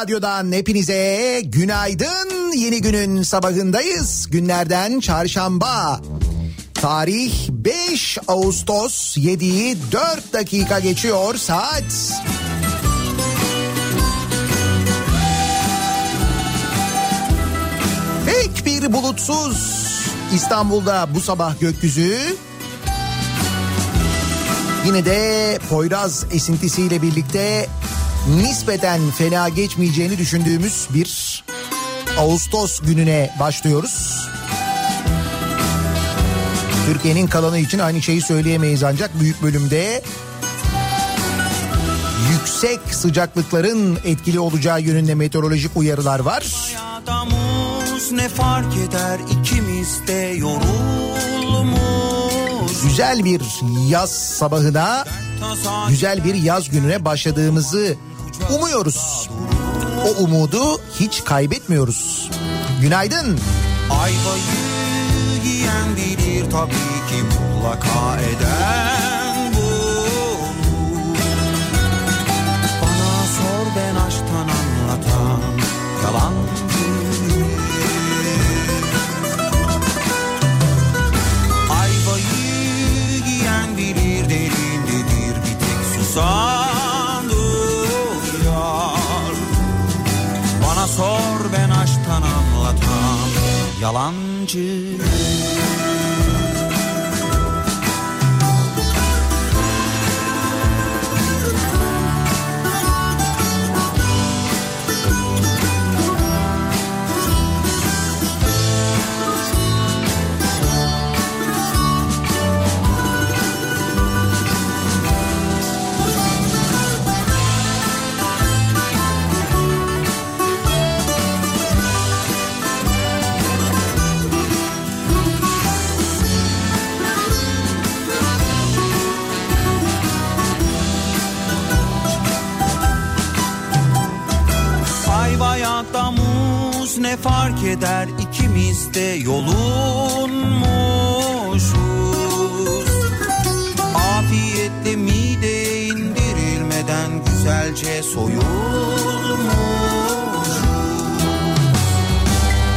radyodan hepinize günaydın. Yeni günün sabahındayız. Günlerden çarşamba. Tarih 5 Ağustos 7'yi 4 dakika geçiyor saat. Pek bir bulutsuz İstanbul'da bu sabah gökyüzü. Yine de Poyraz esintisiyle birlikte nispeten fena geçmeyeceğini düşündüğümüz bir Ağustos gününe başlıyoruz. Türkiye'nin kalanı için aynı şeyi söyleyemeyiz ancak büyük bölümde yüksek sıcaklıkların etkili olacağı yönünde meteorolojik uyarılar var. Ne fark eder ikimiz de yorulmuş. Güzel bir yaz sabahına, güzel bir yaz gününe başladığımızı umuyoruz. O umudu hiç kaybetmiyoruz. Günaydın. Ayvayı yiyen bilir tabii ki mutlaka eden bu. Bana sor ben aşktan anlatan yalancı. Ayvayı yiyen bilir derindedir bir tek susandır yalancı. Ne fark eder ikimiz de yolunmuşuz. Afiyetle mideye indirilmeden güzelce soyulmuş.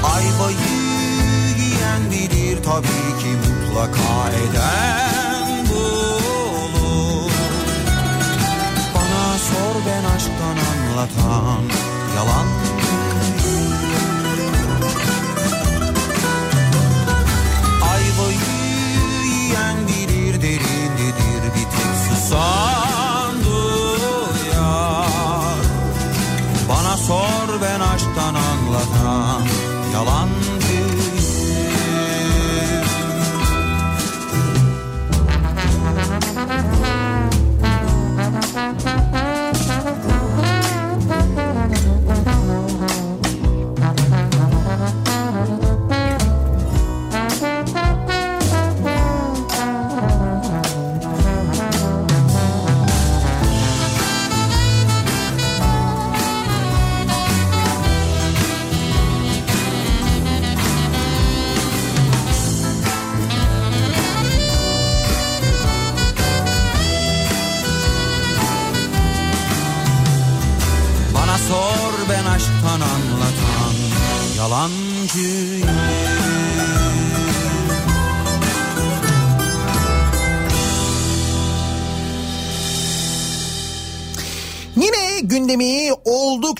Ayvayı tabii ki mutlaka eden bulur Bana sor ben aşktan anlatan yalan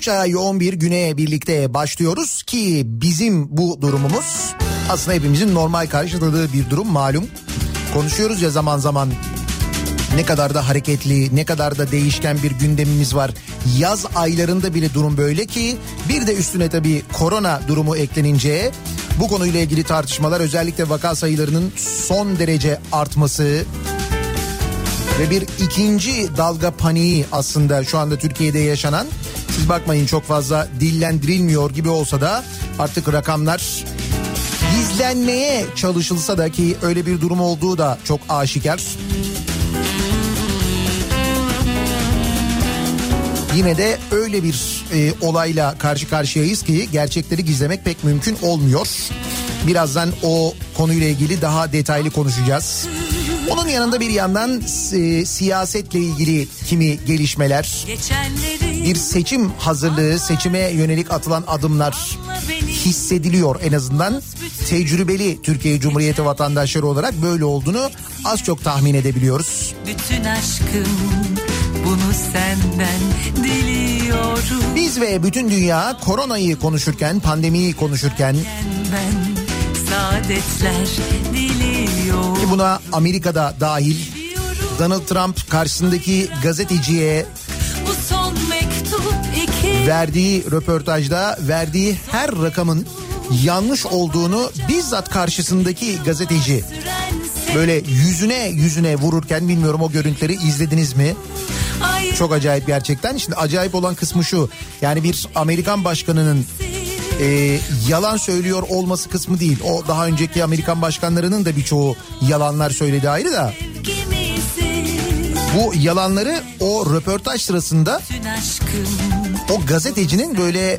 oldukça yoğun bir güne birlikte başlıyoruz ki bizim bu durumumuz aslında hepimizin normal karşıladığı bir durum malum. Konuşuyoruz ya zaman zaman ne kadar da hareketli, ne kadar da değişken bir gündemimiz var. Yaz aylarında bile durum böyle ki bir de üstüne tabii korona durumu eklenince bu konuyla ilgili tartışmalar özellikle vaka sayılarının son derece artması ve bir ikinci dalga paniği aslında şu anda Türkiye'de yaşanan. Siz bakmayın çok fazla dillendirilmiyor gibi olsa da artık rakamlar gizlenmeye çalışılsa da ki öyle bir durum olduğu da çok aşikar. Yine de öyle bir e, olayla karşı karşıyayız ki gerçekleri gizlemek pek mümkün olmuyor. Birazdan o konuyla ilgili daha detaylı konuşacağız. Onun yanında bir yandan e, siyasetle ilgili kimi gelişmeler, bir seçim hazırlığı, seçime yönelik atılan adımlar hissediliyor en azından. Tecrübeli Türkiye Cumhuriyeti vatandaşları olarak böyle olduğunu az çok tahmin edebiliyoruz. Bütün aşkım bunu senden diliyorum. Biz ve bütün dünya koronayı konuşurken, pandemiyi konuşurken Ben saadetler diliyorum. ki buna Amerika'da dahil Donald Trump karşısındaki gazeteciye verdiği röportajda verdiği her rakamın yanlış olduğunu bizzat karşısındaki gazeteci böyle yüzüne yüzüne vururken bilmiyorum o görüntüleri izlediniz mi? Çok acayip gerçekten. Şimdi acayip olan kısmı şu. Yani bir Amerikan başkanının e, yalan söylüyor olması kısmı değil. O daha önceki Amerikan başkanlarının da birçoğu yalanlar söyledi ayrı da. Bu yalanları o röportaj sırasında o gazetecinin böyle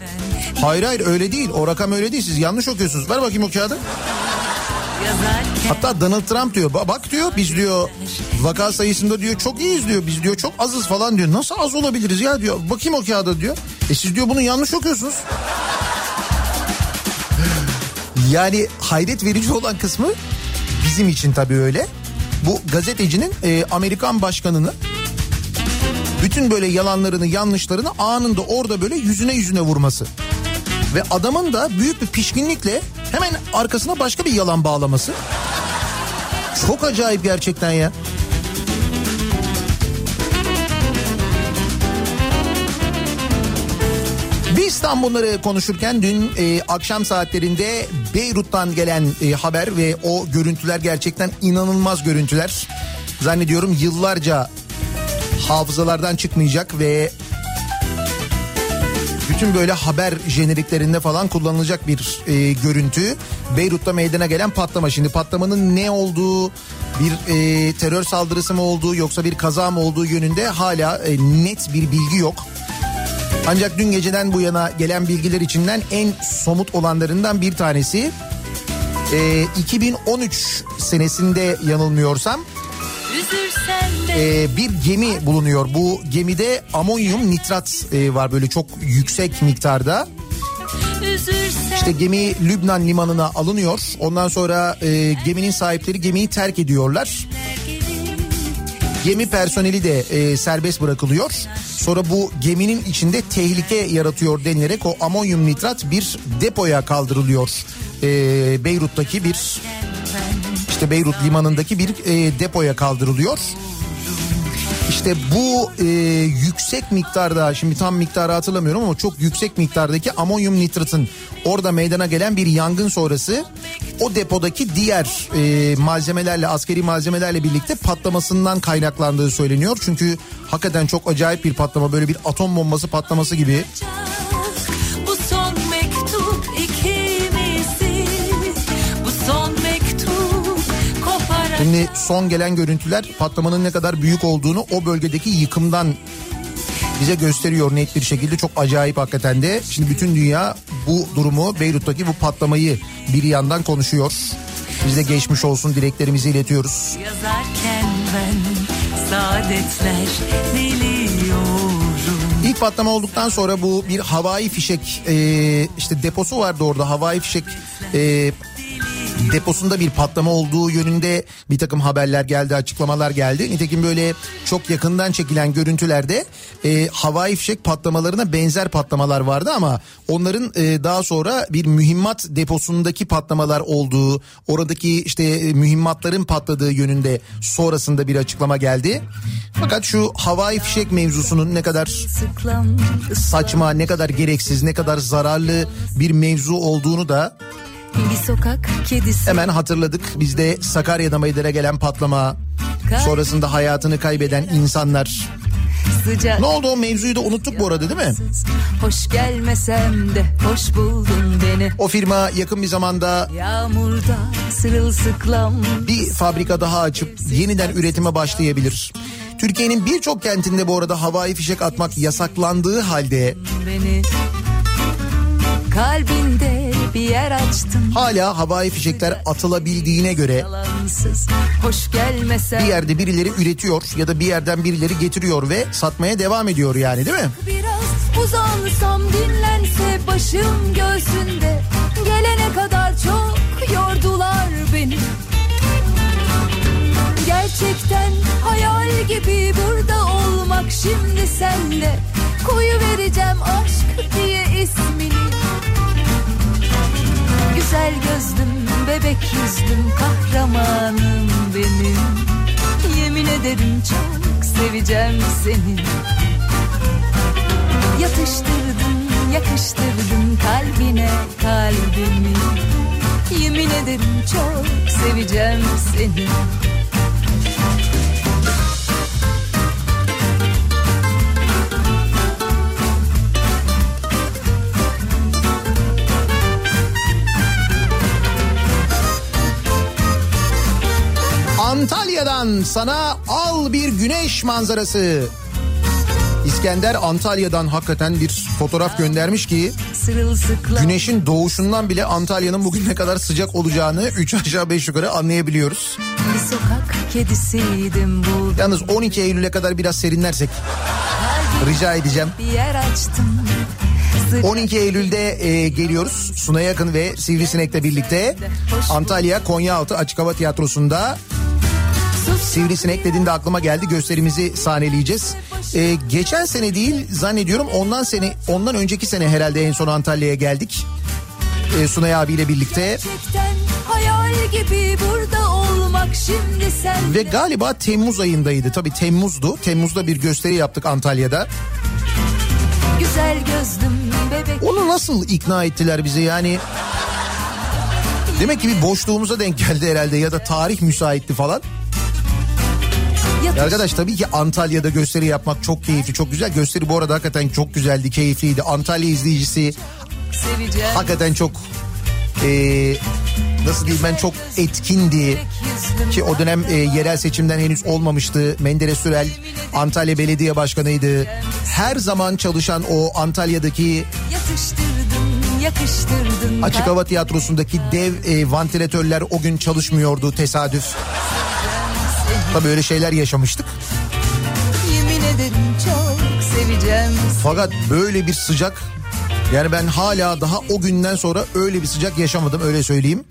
hayır hayır öyle değil o rakam öyle değil siz yanlış okuyorsunuz. Ver bakayım o kağıdı. Hatta Donald Trump diyor "Ba- bak diyor biz diyor vaka sayısında diyor çok iyiyiz diyor biz diyor çok azız falan diyor. Nasıl az olabiliriz ya diyor bakayım o kağıda diyor. E siz diyor bunu yanlış okuyorsunuz. Yani hayret verici olan kısmı bizim için tabii öyle. Bu gazetecinin e, Amerikan başkanını bütün böyle yalanlarını yanlışlarını anında orada böyle yüzüne yüzüne vurması. Ve adamın da büyük bir pişkinlikle hemen arkasına başka bir yalan bağlaması. Çok acayip gerçekten ya. Biz tam bunları konuşurken dün e, akşam saatlerinde Beyrut'tan gelen e, haber ve o görüntüler gerçekten inanılmaz görüntüler. Zannediyorum yıllarca hafızalardan çıkmayacak ve bütün böyle haber jeneriklerinde falan kullanılacak bir e, görüntü. Beyrut'ta meydana gelen patlama. Şimdi patlamanın ne olduğu, bir e, terör saldırısı mı olduğu yoksa bir kaza mı olduğu yönünde hala e, net bir bilgi yok. Ancak dün geceden bu yana gelen bilgiler içinden en somut olanlarından bir tanesi e, 2013 senesinde yanılmıyorsam e, bir gemi bulunuyor. Bu gemide amonyum nitrat e, var böyle çok yüksek miktarda. İşte gemi Lübnan limanına alınıyor. Ondan sonra e, geminin sahipleri gemiyi terk ediyorlar. Gemi personeli de e, serbest bırakılıyor. Sonra bu geminin içinde tehlike yaratıyor denilerek o amonyum nitrat bir depoya kaldırılıyor. E, Beyrut'taki bir işte Beyrut limanındaki bir e, depoya kaldırılıyor. İşte bu e, yüksek miktarda şimdi tam miktarı hatırlamıyorum ama çok yüksek miktardaki amonyum nitratın orada meydana gelen bir yangın sonrası o depodaki diğer e, malzemelerle askeri malzemelerle birlikte patlamasından kaynaklandığı söyleniyor. Çünkü hakikaten çok acayip bir patlama böyle bir atom bombası patlaması gibi. Şimdi son gelen görüntüler patlamanın ne kadar büyük olduğunu o bölgedeki yıkımdan bize gösteriyor net bir şekilde çok acayip hakikaten de. Şimdi bütün dünya bu durumu Beyrut'taki bu patlamayı bir yandan konuşuyor. Biz de geçmiş olsun dileklerimizi iletiyoruz. Yazarken ben saadetler diliyorum İlk patlama olduktan sonra bu bir havai fişek e, işte deposu vardı orada havai fişek e, deposunda bir patlama olduğu yönünde bir takım haberler geldi açıklamalar geldi. Nitekim böyle çok yakından çekilen görüntülerde e, havai fişek patlamalarına benzer patlamalar vardı ama onların e, daha sonra bir mühimmat deposundaki patlamalar olduğu oradaki işte e, mühimmatların patladığı yönünde sonrasında bir açıklama geldi. Fakat şu havai fişek mevzusunun ne kadar saçma, ne kadar gereksiz, ne kadar zararlı bir mevzu olduğunu da bir sokak kedisi hemen hatırladık. Bizde Sakarya'da meydana gelen patlama, sonrasında hayatını kaybeden insanlar. sıcak Ne oldu o mevzuyu da unuttuk bu arada değil mi? Hoş gelmesem de hoş buldun beni O firma yakın bir zamanda Yağmurda sırılsıklam bir fabrika daha açıp yeniden üretime başlayabilir. Türkiye'nin birçok kentinde bu arada havai fişek atmak yasaklandığı halde beni Kalbinde bir yer açtın hala havai fişekler atılabildiğine göre bir yerde birileri üretiyor ya da bir yerden birileri getiriyor ve satmaya devam ediyor yani değil mi? Biraz uzansam dinlense başım göğsünde. Gelene kadar çok yordular beni. Gerçekten hayal gibi burada olmak şimdi senle Koyu vereceğim aşk diye ismini Güzel gözlüm, bebek yüzlüm, kahramanım benim. Yemin ederim çok seveceğim seni. Yatıştırdım, yakıştırdım kalbine kalbimi. Yemin ederim çok seveceğim seni Antalya'dan sana al bir güneş manzarası. İskender Antalya'dan hakikaten bir fotoğraf göndermiş ki güneşin doğuşundan bile Antalya'nın bugün ne kadar sıcak olacağını 3 aşağı 5 yukarı anlayabiliyoruz. bir sokak kedisiydim bu Yalnız 12 Eylül'e kadar biraz serinlersek rica edeceğim. Bir yer açtım Sıcak 12 Eylül'de e, geliyoruz. Suna Yakın ve Sivrisinek'le birlikte Antalya Konyaaltı Açık Hava Tiyatrosu'nda Sivrisinek dediğinde aklıma geldi gösterimizi sahneleyeceğiz. E, geçen sene değil zannediyorum ondan sene ondan önceki sene herhalde en son Antalya'ya geldik. E, Sunay abiyle birlikte Gerçekten hayal gibi burada olmak şimdi sen ve galiba Temmuz ayındaydı. Tabii Temmuz'du. Temmuz'da bir gösteri yaptık Antalya'da. Güzel gözlüm bebek Onu nasıl ikna ettiler bize yani? Demek ki bir boşluğumuza denk geldi herhalde ya da tarih müsaitti falan. Ya Arkadaş tabii ki Antalya'da gösteri yapmak çok keyifli, çok güzel. Gösteri bu arada hakikaten çok güzeldi, keyifliydi. Antalya izleyicisi seveceğim hakikaten çok eee, nasıl diyeyim ben çok etkindi. Ki o dönem e, yerel seçimden henüz olmamıştı. Menderes Sürel Antalya Belediye Başkanı'ydı. Her zaman çalışan o Antalya'daki Açık Hava Tiyatrosu'ndaki dev e, vantilatörler o gün çalışmıyordu tesadüf. Tabii öyle şeyler yaşamıştık. yemin ederim çok seveceğim Fakat böyle bir sıcak Yani ben hala daha o günden sonra öyle bir sıcak yaşamadım öyle söyleyeyim.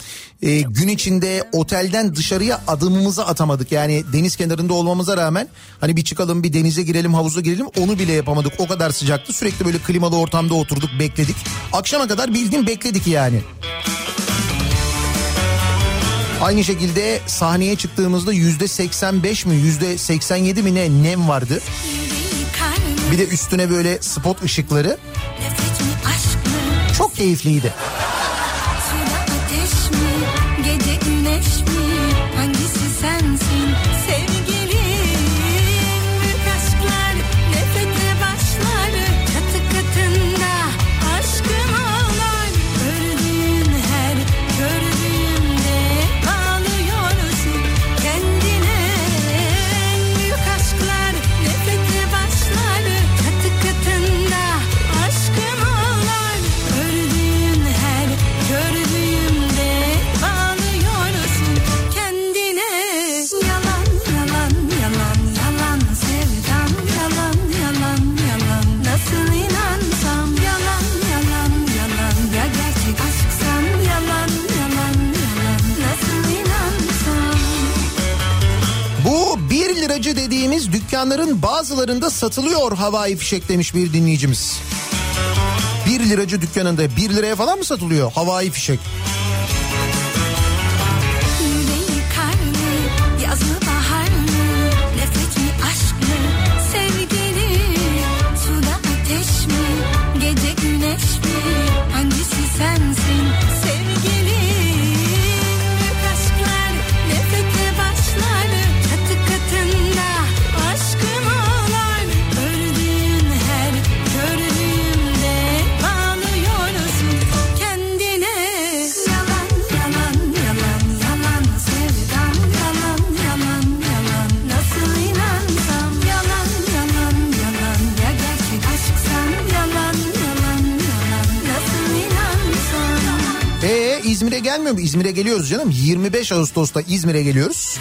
Ee, gün içinde otelden dışarıya adımımızı atamadık. Yani deniz kenarında olmamıza rağmen hani bir çıkalım bir denize girelim havuza girelim onu bile yapamadık. O kadar sıcaktı sürekli böyle klimalı ortamda oturduk bekledik. Akşama kadar bildiğin bekledik yani. Aynı şekilde sahneye çıktığımızda yüzde 85 mi yüzde 87 mi ne nem vardı. Bir de üstüne böyle spot ışıkları. Çok keyifliydi. Dükkanların bazılarında satılıyor havai fişek demiş bir dinleyicimiz. 1 liracı dükkanında 1 liraya falan mı satılıyor havai fişek? Gelmiyor mu? İzmir'e geliyoruz canım. 25 Ağustos'ta İzmir'e geliyoruz.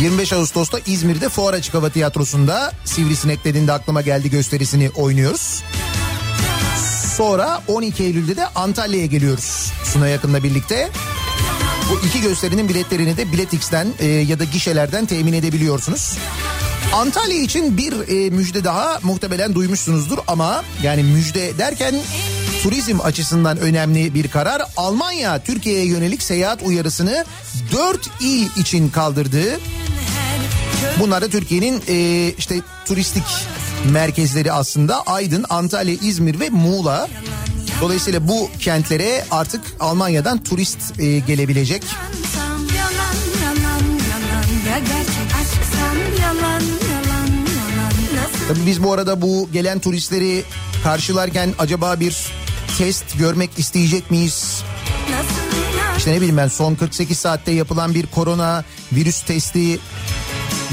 25 Ağustos'ta İzmir'de Fuar Açık Hava Tiyatrosu'nda Sivrisinek dediğinde aklıma geldi gösterisini oynuyoruz. Sonra 12 Eylül'de de Antalya'ya geliyoruz Suna Yakın'la birlikte. Bu iki gösterinin biletlerini de Biletix'ten e, ya da gişelerden temin edebiliyorsunuz. Antalya için bir e, müjde daha muhtemelen duymuşsunuzdur ama yani müjde derken turizm açısından önemli bir karar. Almanya Türkiye'ye yönelik seyahat uyarısını 4 il için kaldırdı. Bunlar da Türkiye'nin e, işte turistik merkezleri aslında Aydın, Antalya, İzmir ve Muğla. Dolayısıyla bu kentlere artık Almanya'dan turist e, gelebilecek. Tabii biz bu arada bu gelen turistleri karşılarken acaba bir test görmek isteyecek miyiz? İşte ne bileyim ben son 48 saatte yapılan bir korona virüs testi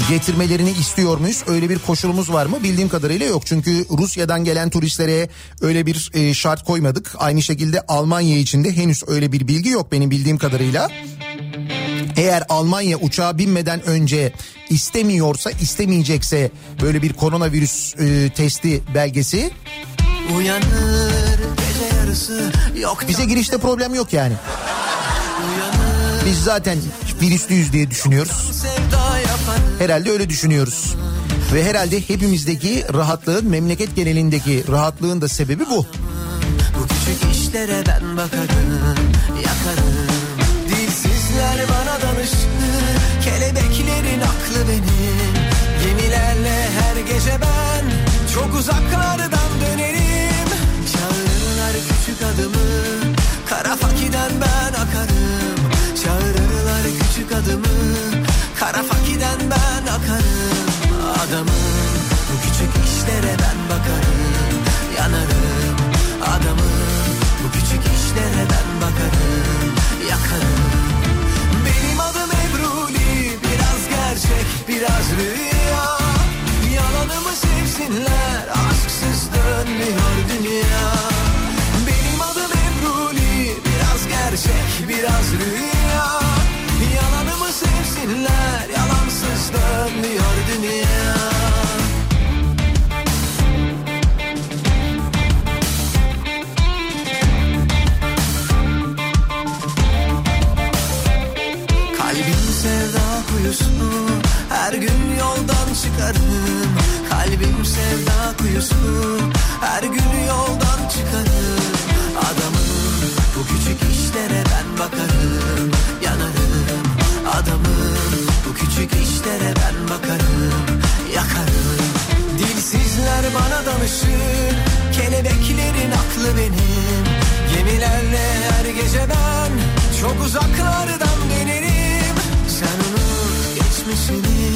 getirmelerini istiyor muyuz? Öyle bir koşulumuz var mı? Bildiğim kadarıyla yok. Çünkü Rusya'dan gelen turistlere öyle bir e, şart koymadık. Aynı şekilde Almanya için de henüz öyle bir bilgi yok benim bildiğim kadarıyla. Eğer Almanya uçağa binmeden önce istemiyorsa istemeyecekse böyle bir koronavirüs e, testi belgesi Uyanır bize girişte problem yok yani. Biz zaten virüslüyüz diye düşünüyoruz. Herhalde öyle düşünüyoruz. Ve herhalde hepimizdeki rahatlığın memleket genelindeki rahatlığın da sebebi bu. Bu küçük işlere ben bakarım yakarım Dilsizler bana danıştı Kelebeklerin aklı benim Gemilerle her gece ben Çok uzaklardan adımı Kara fakiden ben akarım. Adamım bu küçük işlere ben bakarım. Yanarım adamım Bu küçük işlere ben bakarım. Yakarım. Benim adım Ebruli Biraz gerçek biraz rüya kuyusu Her gün yoldan çıkarım. Adamım bu küçük işlere ben bakarım. Yanarım. Adamım bu küçük işlere ben bakarım. Yakarım. Dilsizler bana danışır. Kelebeklerin aklı benim. Gemilerle her gece ben Çok uzaklardan dönerim Sen unut geçmişini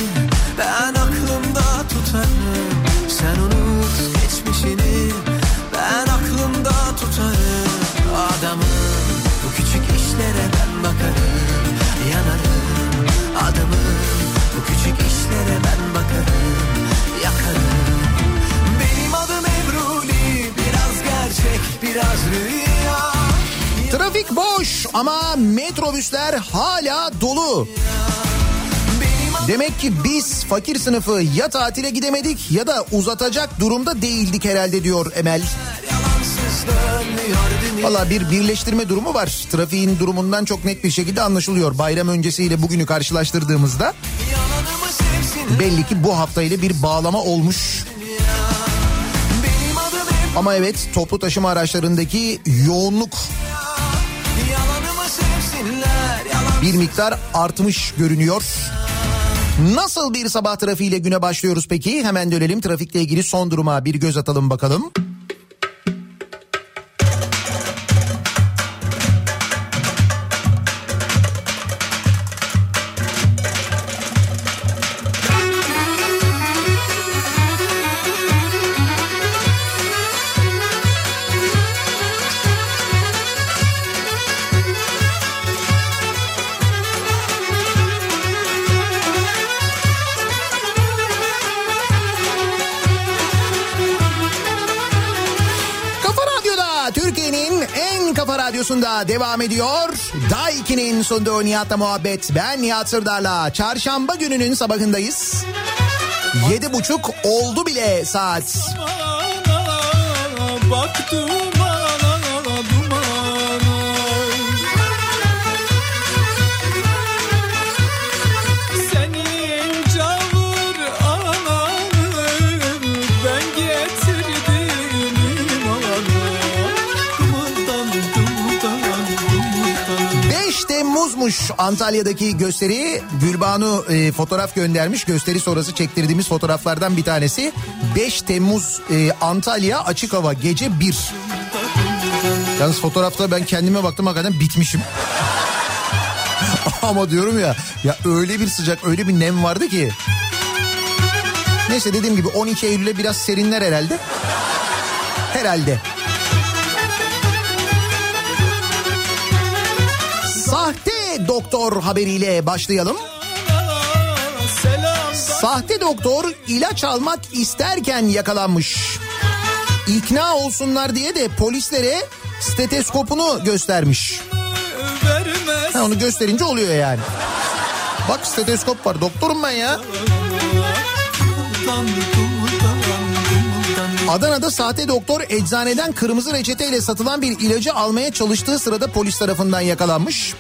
Ben aklımda tutarım Sen unut geçmişini Ben aklımda tutarım. Adamım bu küçük işlere ben bakarım Yanarım. Adamım Bu küçük işlere ben bakarım Yakarım. Benim adım Ebruli Biraz gerçek biraz rüya. Trafik boş ama metrobüsler hala dolu. Adım Demek ki biz fakir sınıfı ya tatile gidemedik ya da uzatacak durumda değildik herhalde diyor Emel. Valla bir birleştirme durumu var. Trafiğin durumundan çok net bir şekilde anlaşılıyor. Bayram öncesiyle bugünü karşılaştırdığımızda belli ki bu haftayla bir bağlama olmuş. Ama evet toplu taşıma araçlarındaki yoğunluk bir miktar artmış görünüyor. Nasıl bir sabah trafiğiyle güne başlıyoruz peki? Hemen dönelim trafikle ilgili son duruma bir göz atalım bakalım. Devam ediyor. Daiki'nin sunduğu Nihat'la muhabbet. Ben Nihat Sırdar'la çarşamba gününün sabahındayız. Yedi buçuk oldu bile saat. Dumana, Temmuz'muş Antalya'daki gösteri. Gülbanu e, fotoğraf göndermiş. Gösteri sonrası çektirdiğimiz fotoğraflardan bir tanesi. 5 Temmuz e, Antalya açık hava gece 1. Yalnız fotoğrafta ben kendime baktım hakikaten bitmişim. Ama diyorum ya ya öyle bir sıcak öyle bir nem vardı ki. Neyse dediğim gibi 12 Eylül'e biraz serinler herhalde. Herhalde. Doktor haberiyle başlayalım. Sahte doktor ilaç almak isterken yakalanmış. İkna olsunlar diye de polislere steteskopunu göstermiş. Ha, onu gösterince oluyor yani. Bak steteskop var doktorum ben ya. Adana'da sahte doktor eczaneden kırmızı reçeteyle satılan bir ilacı almaya çalıştığı sırada polis tarafından yakalanmış.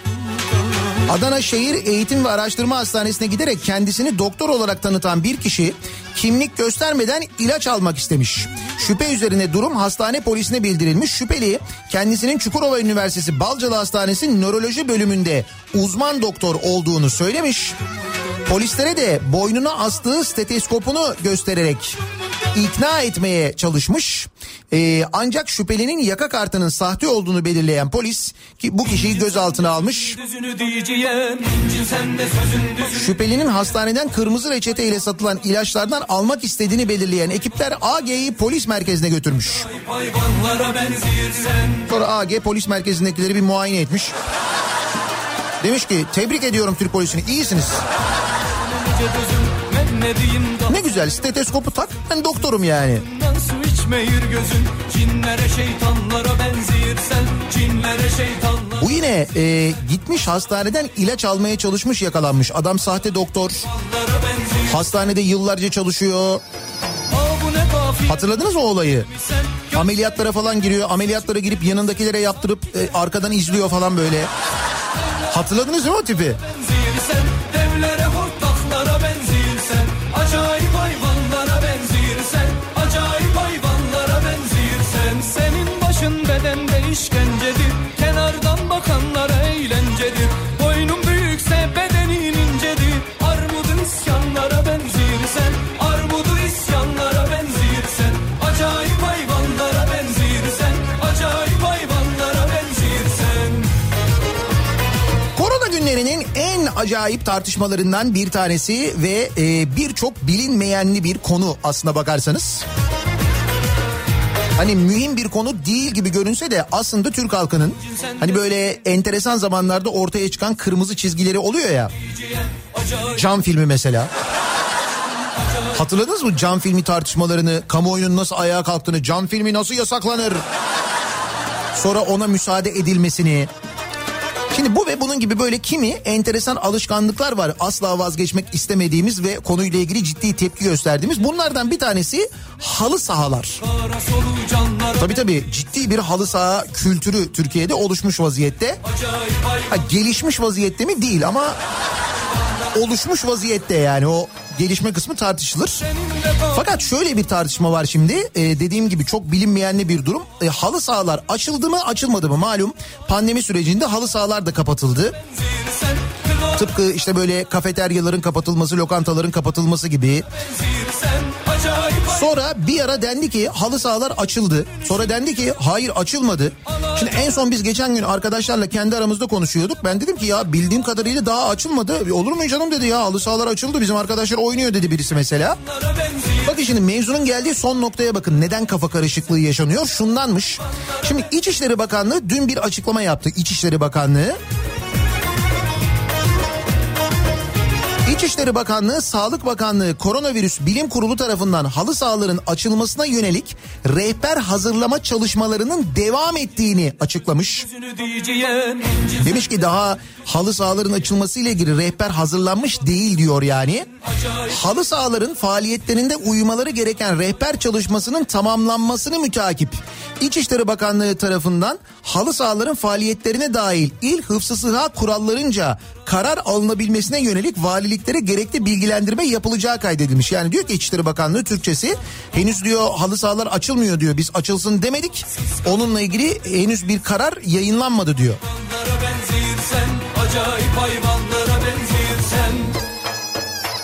Adana Şehir Eğitim ve Araştırma Hastanesi'ne giderek kendisini doktor olarak tanıtan bir kişi kimlik göstermeden ilaç almak istemiş. Şüphe üzerine durum hastane polisine bildirilmiş. Şüpheli kendisinin Çukurova Üniversitesi Balcalı Hastanesi nöroloji bölümünde uzman doktor olduğunu söylemiş. Polislere de boynuna astığı steteskopunu göstererek ikna etmeye çalışmış. Ee, ancak şüphelinin yaka kartının sahte olduğunu belirleyen polis ki bu kişiyi gözaltına almış. Şüphelinin hastaneden kırmızı reçete ile satılan ilaçlardan almak istediğini belirleyen ekipler AG'yi polis merkezine götürmüş. Sonra AG polis merkezindekileri bir muayene etmiş. Demiş ki tebrik ediyorum Türk polisini iyisiniz. Ne güzel stetoskopu tak ben doktorum yani. Su içmeyir gözün. Cinlere şeytanlara benzirsen. Cinlere şeytanlara Bu yine e, gitmiş hastaneden ilaç almaya çalışmış yakalanmış. Adam sahte doktor. Hastanede yıllarca çalışıyor. Hatırladınız o olayı? Ameliyatlara falan giriyor. Ameliyatlara girip yanındakilere yaptırıp e, arkadan izliyor falan böyle. Hatırladınız mı o tipi? Benzirsen. Acayip tartışmalarından bir tanesi ve e, birçok bilinmeyenli bir konu aslına bakarsanız. Hani mühim bir konu değil gibi görünse de aslında Türk halkının hani böyle enteresan zamanlarda ortaya çıkan kırmızı çizgileri oluyor ya. Cam filmi mesela. Hatırladınız mı cam filmi tartışmalarını, kamuoyunun nasıl ayağa kalktığını, cam filmi nasıl yasaklanır? Sonra ona müsaade edilmesini. Şimdi bu ve bunun gibi böyle kimi enteresan alışkanlıklar var. Asla vazgeçmek istemediğimiz ve konuyla ilgili ciddi tepki gösterdiğimiz. Bunlardan bir tanesi halı sahalar. Tabii tabii ciddi bir halı saha kültürü Türkiye'de oluşmuş vaziyette. Ha, gelişmiş vaziyette mi değil ama oluşmuş vaziyette yani o gelişme kısmı tartışılır. Fakat şöyle bir tartışma var şimdi Ee, dediğim gibi çok bilinmeyenli bir durum. Ee, halı sahalar açıldı mı açılmadı mı malum pandemi sürecinde halı sahalar da kapatıldı. Tıpkı işte böyle kafeteryaların kapatılması, lokantaların kapatılması gibi. Sonra bir ara dendi ki halı sahalar açıldı. Sonra dendi ki hayır açılmadı. Şimdi en son biz geçen gün arkadaşlarla kendi aramızda konuşuyorduk. Ben dedim ki ya bildiğim kadarıyla daha açılmadı. Olur mu canım dedi ya halı sahalar açıldı bizim arkadaşlar oynuyor dedi birisi mesela. Bakın şimdi mevzunun geldiği son noktaya bakın. Neden kafa karışıklığı yaşanıyor? Şundanmış. Şimdi İçişleri Bakanlığı dün bir açıklama yaptı. İçişleri Bakanlığı. İçişleri Bakanlığı, Sağlık Bakanlığı, Koronavirüs Bilim Kurulu tarafından halı sahaların açılmasına yönelik rehber hazırlama çalışmalarının devam ettiğini açıklamış. Demiş ki daha halı sahaların açılması ile ilgili rehber hazırlanmış değil diyor yani. Halı sahaların faaliyetlerinde uymaları gereken rehber çalışmasının tamamlanmasını mütakip. İçişleri Bakanlığı tarafından halı sahaların faaliyetlerine dahil il hıfzı sıha kurallarınca karar alınabilmesine yönelik valiliklere gerekli bilgilendirme yapılacağı kaydedilmiş. Yani diyor ki İçişleri Bakanlığı Türkçesi henüz diyor halı sahalar açılmıyor diyor biz açılsın demedik. Onunla ilgili henüz bir karar yayınlanmadı diyor. Acayip benzirsen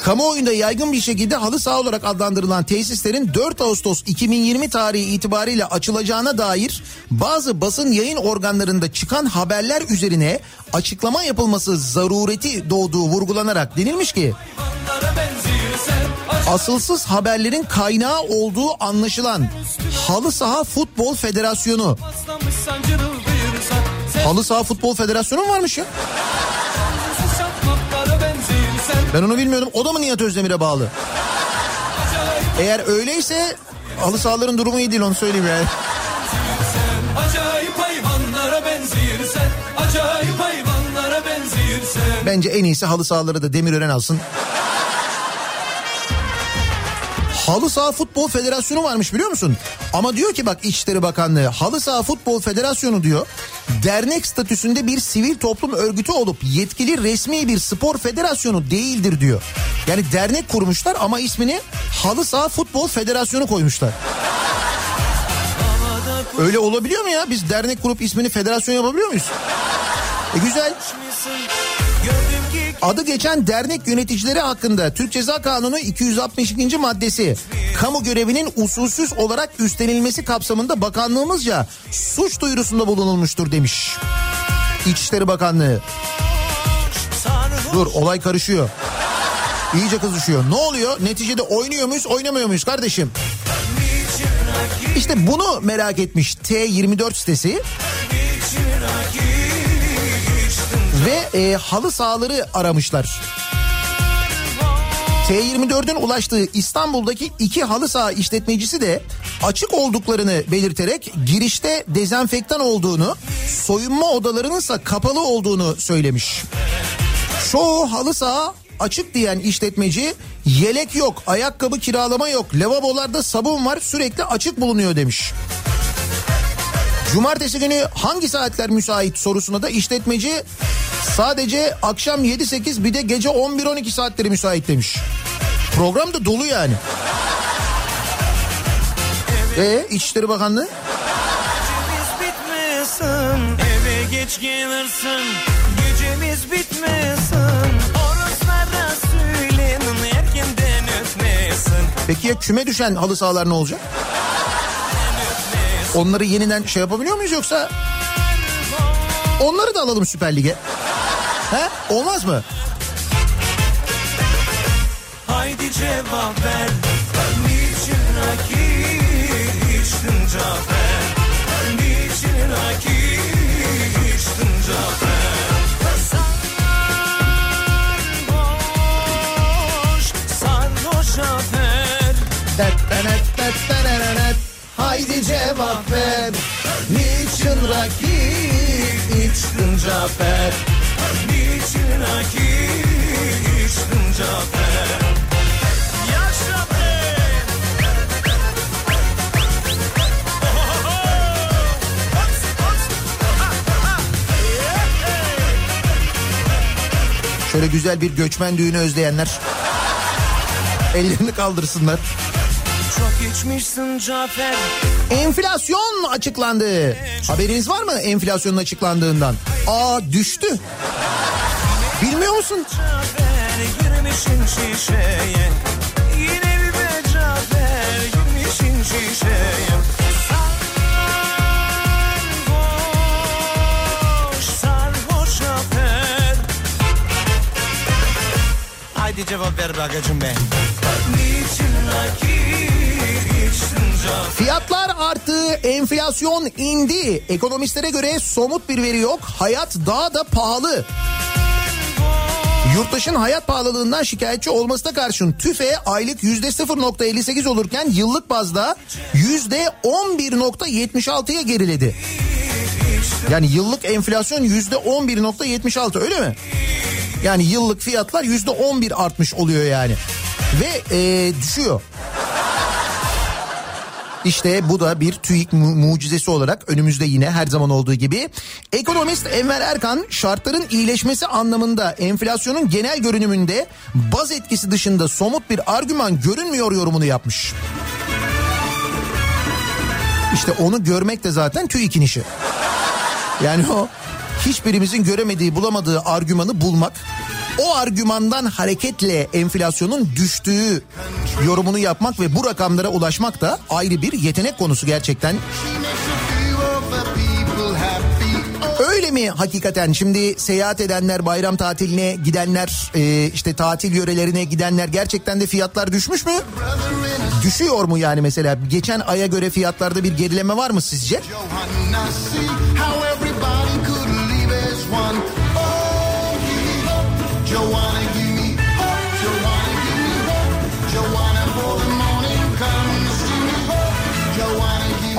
Kamuoyunda yaygın bir şekilde halı saha olarak adlandırılan tesislerin 4 Ağustos 2020 tarihi itibariyle açılacağına dair bazı basın yayın organlarında çıkan haberler üzerine açıklama yapılması zarureti doğduğu vurgulanarak denilmiş ki asılsız haberlerin kaynağı olduğu anlaşılan Halı Saha Futbol Federasyonu Halı Saha Futbol Federasyonu mu varmış ya? Ben onu bilmiyordum. O da mı Nihat Özdemir'e bağlı? Eğer öyleyse halı sahaların durumu iyi değil onu söyleyeyim yani. Bence en iyisi halı sahaları da Demirören alsın. Halı Saha Futbol Federasyonu varmış biliyor musun? Ama diyor ki bak İçişleri Bakanlığı Halı Saha Futbol Federasyonu diyor dernek statüsünde bir sivil toplum örgütü olup yetkili resmi bir spor federasyonu değildir diyor. Yani dernek kurmuşlar ama ismini Halı Saha Futbol Federasyonu koymuşlar. Öyle olabiliyor mu ya? Biz dernek kurup ismini federasyon yapabiliyor muyuz? E güzel. Adı geçen dernek yöneticileri hakkında Türk Ceza Kanunu 262. maddesi kamu görevinin usulsüz olarak üstlenilmesi kapsamında bakanlığımızca suç duyurusunda bulunulmuştur demiş. İçişleri Bakanlığı. Dur olay karışıyor. İyice kızışıyor. Ne oluyor? Neticede oynuyor muyuz oynamıyor muyuz kardeşim? İşte bunu merak etmiş T24 sitesi. Ve e, halı sahaları aramışlar. T24'ün ulaştığı İstanbul'daki iki halı saha işletmecisi de açık olduklarını belirterek girişte dezenfektan olduğunu, soyunma odalarının ise kapalı olduğunu söylemiş. Çoğu halı saha açık diyen işletmeci yelek yok, ayakkabı kiralama yok, lavabolarda sabun var sürekli açık bulunuyor demiş. Cumartesi günü hangi saatler müsait sorusuna da işletmeci sadece akşam 7-8 bir de gece 11-12 saatleri müsait demiş. Program da dolu yani. E İçişleri Bakanlığı? Eve geç gelirsin Gecemiz bitmesin Oroslara söylenin erkenden ötmesin Peki ya küme düşen halı sahalar ne olacak? Onları yeniden şey yapabiliyor muyuz yoksa? Onları da alalım Süper Lig'e. He? Olmaz mı? Haydi cevap ver. Ben niçin rakip içtim cevap cevap ver. Niçin rakip içtin Cafer? Niçin rakı içtin Cafer Yaşa be Şöyle güzel bir göçmen düğünü özleyenler ellerini kaldırsınlar. Çok içmişsin Cafer Enflasyon açıklandı. Haberiniz var mı enflasyonun açıklandığından? Aa düştü. Bilmiyor musun? Haydi cevap ver be agacım be Niçin Cafer Fiyatlar arttı, enflasyon indi. Ekonomistlere göre somut bir veri yok. Hayat daha da pahalı. Yurttaşın hayat pahalılığından şikayetçi olmasına karşın TÜFE aylık %0.58 olurken yıllık bazda %11.76'ya geriledi. Yani yıllık enflasyon %11.76 öyle mi? Yani yıllık fiyatlar %11 artmış oluyor yani. Ve e, düşüyor. İşte bu da bir TÜİK mu- mucizesi olarak önümüzde yine her zaman olduğu gibi. Ekonomist Enver Erkan şartların iyileşmesi anlamında enflasyonun genel görünümünde baz etkisi dışında somut bir argüman görünmüyor yorumunu yapmış. İşte onu görmek de zaten TÜİK'in işi. Yani o hiçbirimizin göremediği bulamadığı argümanı bulmak o argümandan hareketle enflasyonun düştüğü yorumunu yapmak ve bu rakamlara ulaşmak da ayrı bir yetenek konusu gerçekten. Öyle mi hakikaten şimdi seyahat edenler bayram tatiline gidenler e, işte tatil yörelerine gidenler gerçekten de fiyatlar düşmüş mü? Düşüyor mu yani mesela geçen aya göre fiyatlarda bir gerileme var mı sizce?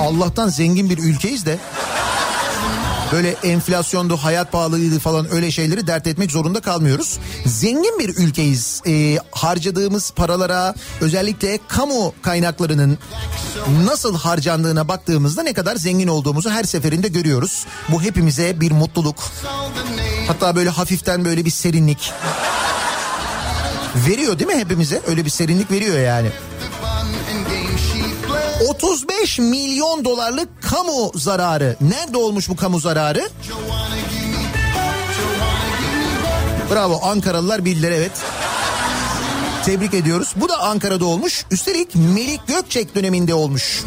Allah'tan zengin bir ülkeyiz de böyle enflasyondu, hayat pahalılığıydı falan öyle şeyleri dert etmek zorunda kalmıyoruz. Zengin bir ülkeyiz. Ee, harcadığımız paralara özellikle kamu kaynaklarının nasıl harcandığına baktığımızda ne kadar zengin olduğumuzu her seferinde görüyoruz. Bu hepimize bir mutluluk. Hatta böyle hafiften böyle bir serinlik. Veriyor değil mi hepimize? Öyle bir serinlik veriyor yani. 35 milyon dolarlık kamu zararı. Nerede olmuş bu kamu zararı? Bravo Ankaralılar bildiler evet. Tebrik ediyoruz. Bu da Ankara'da olmuş. Üstelik Melik Gökçek döneminde olmuş.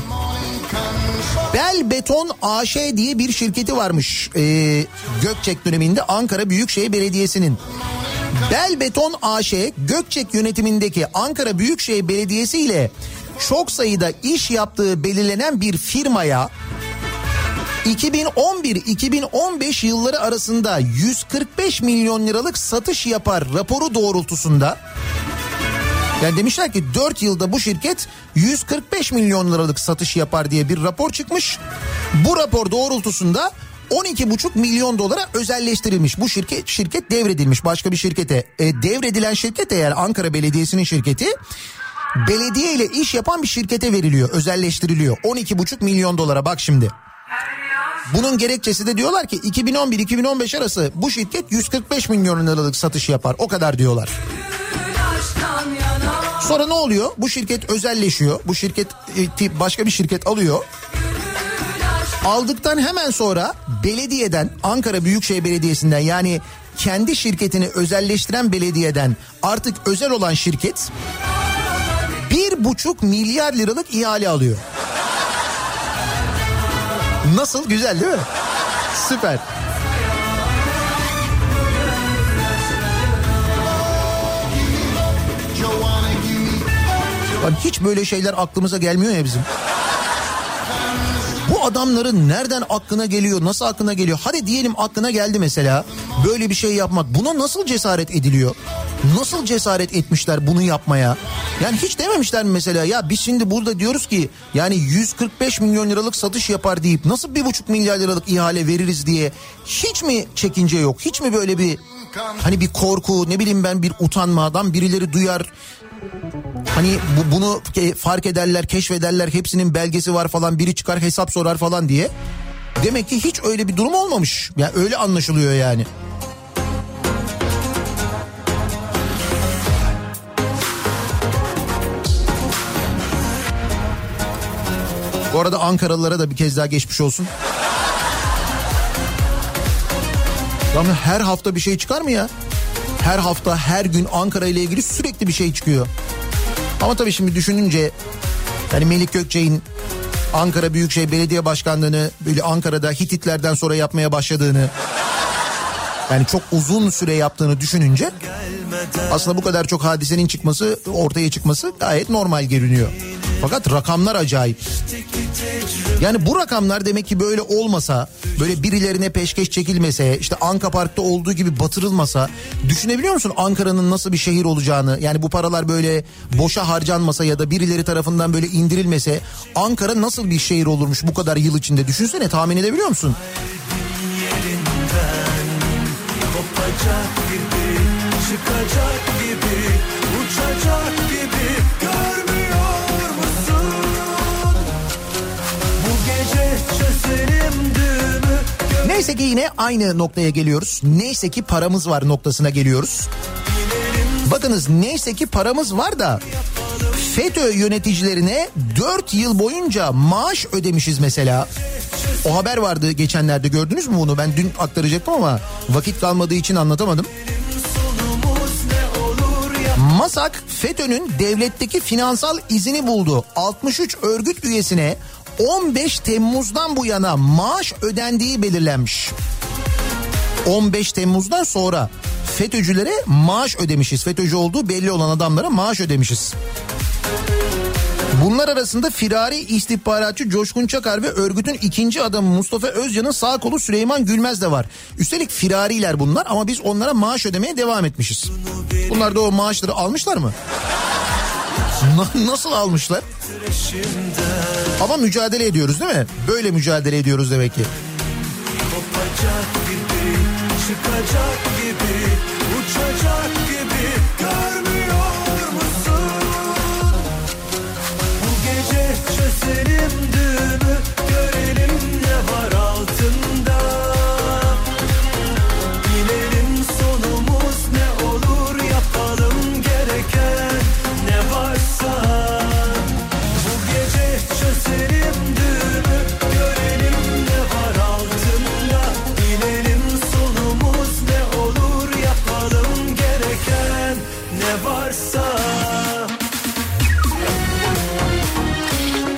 Bel Beton AŞ diye bir şirketi varmış. Ee, Gökçek döneminde Ankara Büyükşehir Belediyesi'nin. Bel Beton AŞ Gökçek yönetimindeki Ankara Büyükşehir Belediyesi ile çok sayıda iş yaptığı belirlenen bir firmaya 2011-2015 yılları arasında 145 milyon liralık satış yapar raporu doğrultusunda yani demişler ki 4 yılda bu şirket 145 milyon liralık satış yapar diye bir rapor çıkmış. Bu rapor doğrultusunda 12,5 milyon dolara özelleştirilmiş. Bu şirket şirket devredilmiş başka bir şirkete. E, devredilen şirket yani Ankara Belediyesi'nin şirketi belediye ile iş yapan bir şirkete veriliyor, özelleştiriliyor. 12,5 milyon dolara bak şimdi. Bunun gerekçesi de diyorlar ki 2011-2015 arası bu şirket 145 milyon liralık satış yapar. O kadar diyorlar. Sonra ne oluyor? Bu şirket özelleşiyor. Bu şirket e, başka bir şirket alıyor. Aldıktan hemen sonra belediyeden Ankara Büyükşehir Belediyesi'nden yani kendi şirketini özelleştiren belediyeden artık özel olan şirket bir buçuk milyar liralık ihale alıyor. Nasıl güzel değil mi? Süper. Lan hiç böyle şeyler aklımıza gelmiyor ya bizim. Bu adamların nereden aklına geliyor, nasıl aklına geliyor? Hadi diyelim aklına geldi mesela böyle bir şey yapmak. Buna nasıl cesaret ediliyor? Nasıl cesaret etmişler bunu yapmaya? Yani hiç dememişler mi mesela ya biz şimdi burada diyoruz ki yani 145 milyon liralık satış yapar deyip nasıl bir buçuk milyar liralık ihale veririz diye hiç mi çekince yok? Hiç mi böyle bir hani bir korku ne bileyim ben bir utanmadan birileri duyar Hani bu, bunu fark ederler, keşfederler, hepsinin belgesi var falan, biri çıkar hesap sorar falan diye. Demek ki hiç öyle bir durum olmamış. Yani öyle anlaşılıyor yani. Bu arada Ankaralılara da bir kez daha geçmiş olsun. Ama her hafta bir şey çıkar mı ya? Her hafta her gün Ankara ile ilgili sürekli bir şey çıkıyor. Ama tabii şimdi düşününce yani Melik Gökçe'nin Ankara Büyükşehir Belediye Başkanlığı'nı böyle Ankara'da Hititlerden sonra yapmaya başladığını yani çok uzun süre yaptığını düşününce aslında bu kadar çok hadisenin çıkması ortaya çıkması gayet normal görünüyor. Fakat rakamlar acayip. Yani bu rakamlar demek ki böyle olmasa, böyle birilerine peşkeş çekilmese, işte Anka Park'ta olduğu gibi batırılmasa, düşünebiliyor musun Ankara'nın nasıl bir şehir olacağını? Yani bu paralar böyle boşa harcanmasa ya da birileri tarafından böyle indirilmese, Ankara nasıl bir şehir olurmuş bu kadar yıl içinde? Düşünsene, tahmin edebiliyor musun? Kopacak çıkacak gibi, uçacak gibi görmüyor musun? Bu gece çözelim düğümü Neyse ki yine aynı noktaya geliyoruz. Neyse ki paramız var noktasına geliyoruz. Bakınız neyse ki paramız var da FETÖ yöneticilerine 4 yıl boyunca maaş ödemişiz mesela. O haber vardı geçenlerde gördünüz mü bunu? Ben dün aktaracaktım ama vakit kalmadığı için anlatamadım. Masak FETÖ'nün devletteki finansal izini buldu. 63 örgüt üyesine 15 Temmuz'dan bu yana maaş ödendiği belirlenmiş. 15 Temmuz'dan sonra FETÖ'cülere maaş ödemişiz. FETÖ'cü olduğu belli olan adamlara maaş ödemişiz. Bunlar arasında firari istihbaratçı Coşkun Çakar ve örgütün ikinci adamı Mustafa Özcan'ın sağ kolu Süleyman Gülmez de var. Üstelik firariler bunlar ama biz onlara maaş ödemeye devam etmişiz. Bunlar da o maaşları almışlar mı? Na- Nasıl almışlar? Ama mücadele ediyoruz değil mi? Böyle mücadele ediyoruz demek ki. kopacak gibi, çıkacak gibi, uçacak gibi görmüyor çözelim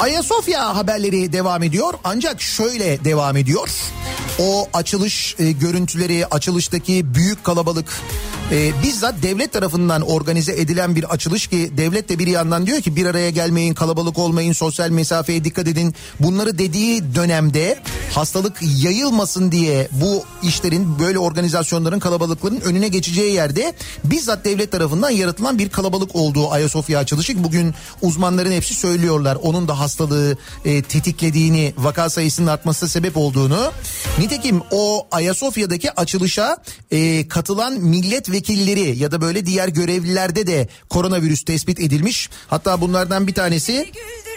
Ayasofya haberleri devam ediyor ancak şöyle devam ediyor. O açılış e, görüntüleri, açılıştaki büyük kalabalık e, bizzat devlet tarafından organize edilen bir açılış ki devlet de bir yandan diyor ki bir araya gelmeyin, kalabalık olmayın, sosyal mesafeye dikkat edin. Bunları dediği dönemde hastalık yayılmasın diye bu işlerin böyle organizasyonların kalabalıkların önüne geçeceği yerde bizzat devlet tarafından yaratılan bir kalabalık olduğu Ayasofya açılışı. Bugün uzmanların hepsi söylüyorlar onun da hastalığı e, tetiklediğini, vaka sayısının artmasına sebep olduğunu. Nitekim o Ayasofya'daki açılışa e, katılan milletvekilleri ya da böyle diğer görevlilerde de koronavirüs tespit edilmiş. Hatta bunlardan bir tanesi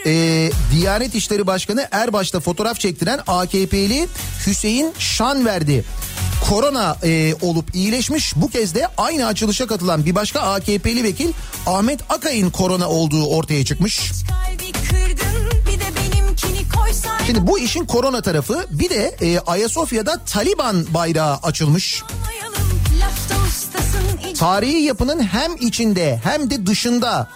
e, Diyanet İşleri Başkanı Erbaş'ta fotoğraf çektiren AKP'li Hüseyin Şanverdi. Korona e, olup iyileşmiş. Bu kez de aynı açılışa katılan bir başka AKP'li vekil Ahmet Akay'ın korona olduğu ortaya çıkmış. Şimdi bu işin korona tarafı bir de e, Ayasofya'da Taliban bayrağı açılmış. Tarihi yapının hem içinde hem de dışında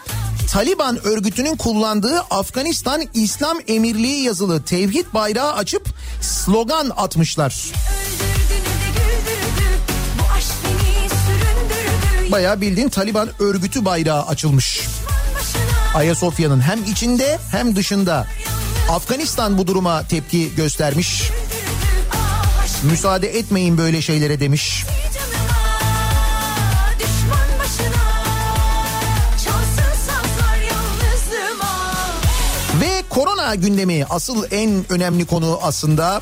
Taliban örgütünün kullandığı Afganistan İslam Emirliği yazılı tevhid bayrağı açıp slogan atmışlar. Bayağı bildiğin Taliban örgütü bayrağı açılmış. Ayasofya'nın hem içinde hem dışında. Afganistan bu duruma tepki göstermiş. Müsaade etmeyin böyle şeylere demiş. Düşman Gündemi asıl en önemli konu aslında.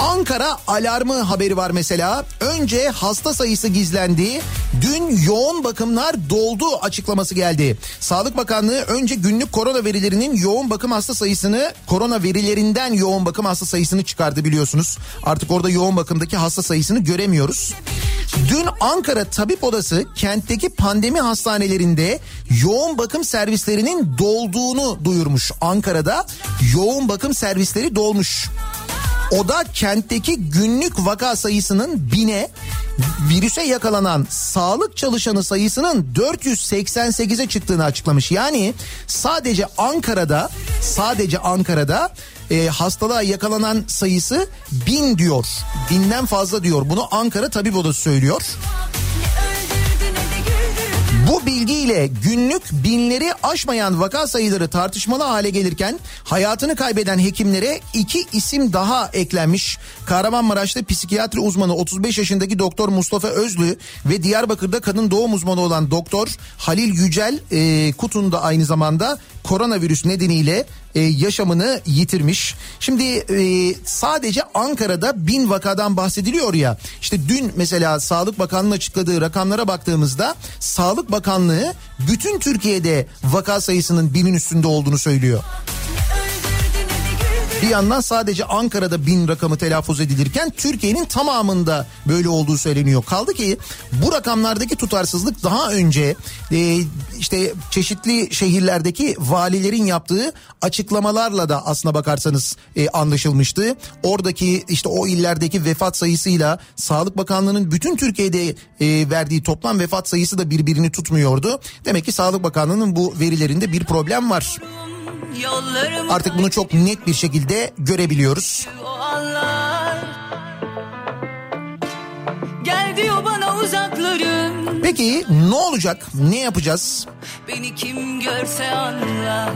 Ankara alarmı haberi var mesela. Önce hasta sayısı gizlendi. Dün yoğun bakımlar doldu açıklaması geldi. Sağlık Bakanlığı önce günlük korona verilerinin yoğun bakım hasta sayısını korona verilerinden yoğun bakım hasta sayısını çıkardı biliyorsunuz. Artık orada yoğun bakımdaki hasta sayısını göremiyoruz. Dün Ankara Tabip Odası kentteki pandemi hastanelerinde yoğun bakım servislerinin dolduğunu duyurmuş. Ankara'da yoğun bakım servisleri dolmuş. O da kentteki günlük vaka sayısının bine, virüse yakalanan sağlık çalışanı sayısının 488'e çıktığını açıklamış. Yani sadece Ankara'da, sadece Ankara'da e, hastalığa yakalanan sayısı bin diyor. Binden fazla diyor. Bunu Ankara Tabip Odası söylüyor. Bu bilgiyle günlük binleri aşmayan vaka sayıları tartışmalı hale gelirken hayatını kaybeden hekimlere iki isim daha eklenmiş. Kahramanmaraş'ta psikiyatri uzmanı 35 yaşındaki doktor Mustafa Özlü ve Diyarbakır'da kadın doğum uzmanı olan doktor Halil Yücel e, Kutun da aynı zamanda koronavirüs nedeniyle e, yaşamını yitirmiş. Şimdi e, sadece Ankara'da bin vakadan bahsediliyor ya. İşte dün mesela Sağlık Bakanlığı açıkladığı rakamlara baktığımızda Sağlık Bakanlığı bütün Türkiye'de vaka sayısının binin üstünde olduğunu söylüyor. Bir yandan sadece Ankara'da bin rakamı telaffuz edilirken Türkiye'nin tamamında böyle olduğu söyleniyor. Kaldı ki bu rakamlardaki tutarsızlık daha önce e, işte çeşitli şehirlerdeki valilerin yaptığı açıklamalarla da aslına bakarsanız e, anlaşılmıştı. Oradaki işte o illerdeki vefat sayısıyla Sağlık Bakanlığı'nın bütün Türkiye'de e, verdiği toplam vefat sayısı da birbirini tutmuyordu. Demek ki Sağlık Bakanlığı'nın bu verilerinde bir problem var. Artık bunu çok net bir şekilde görebiliyoruz. Gel diyor bana uzaklarım Peki ne olacak? Ne yapacağız? Beni kim görse anlar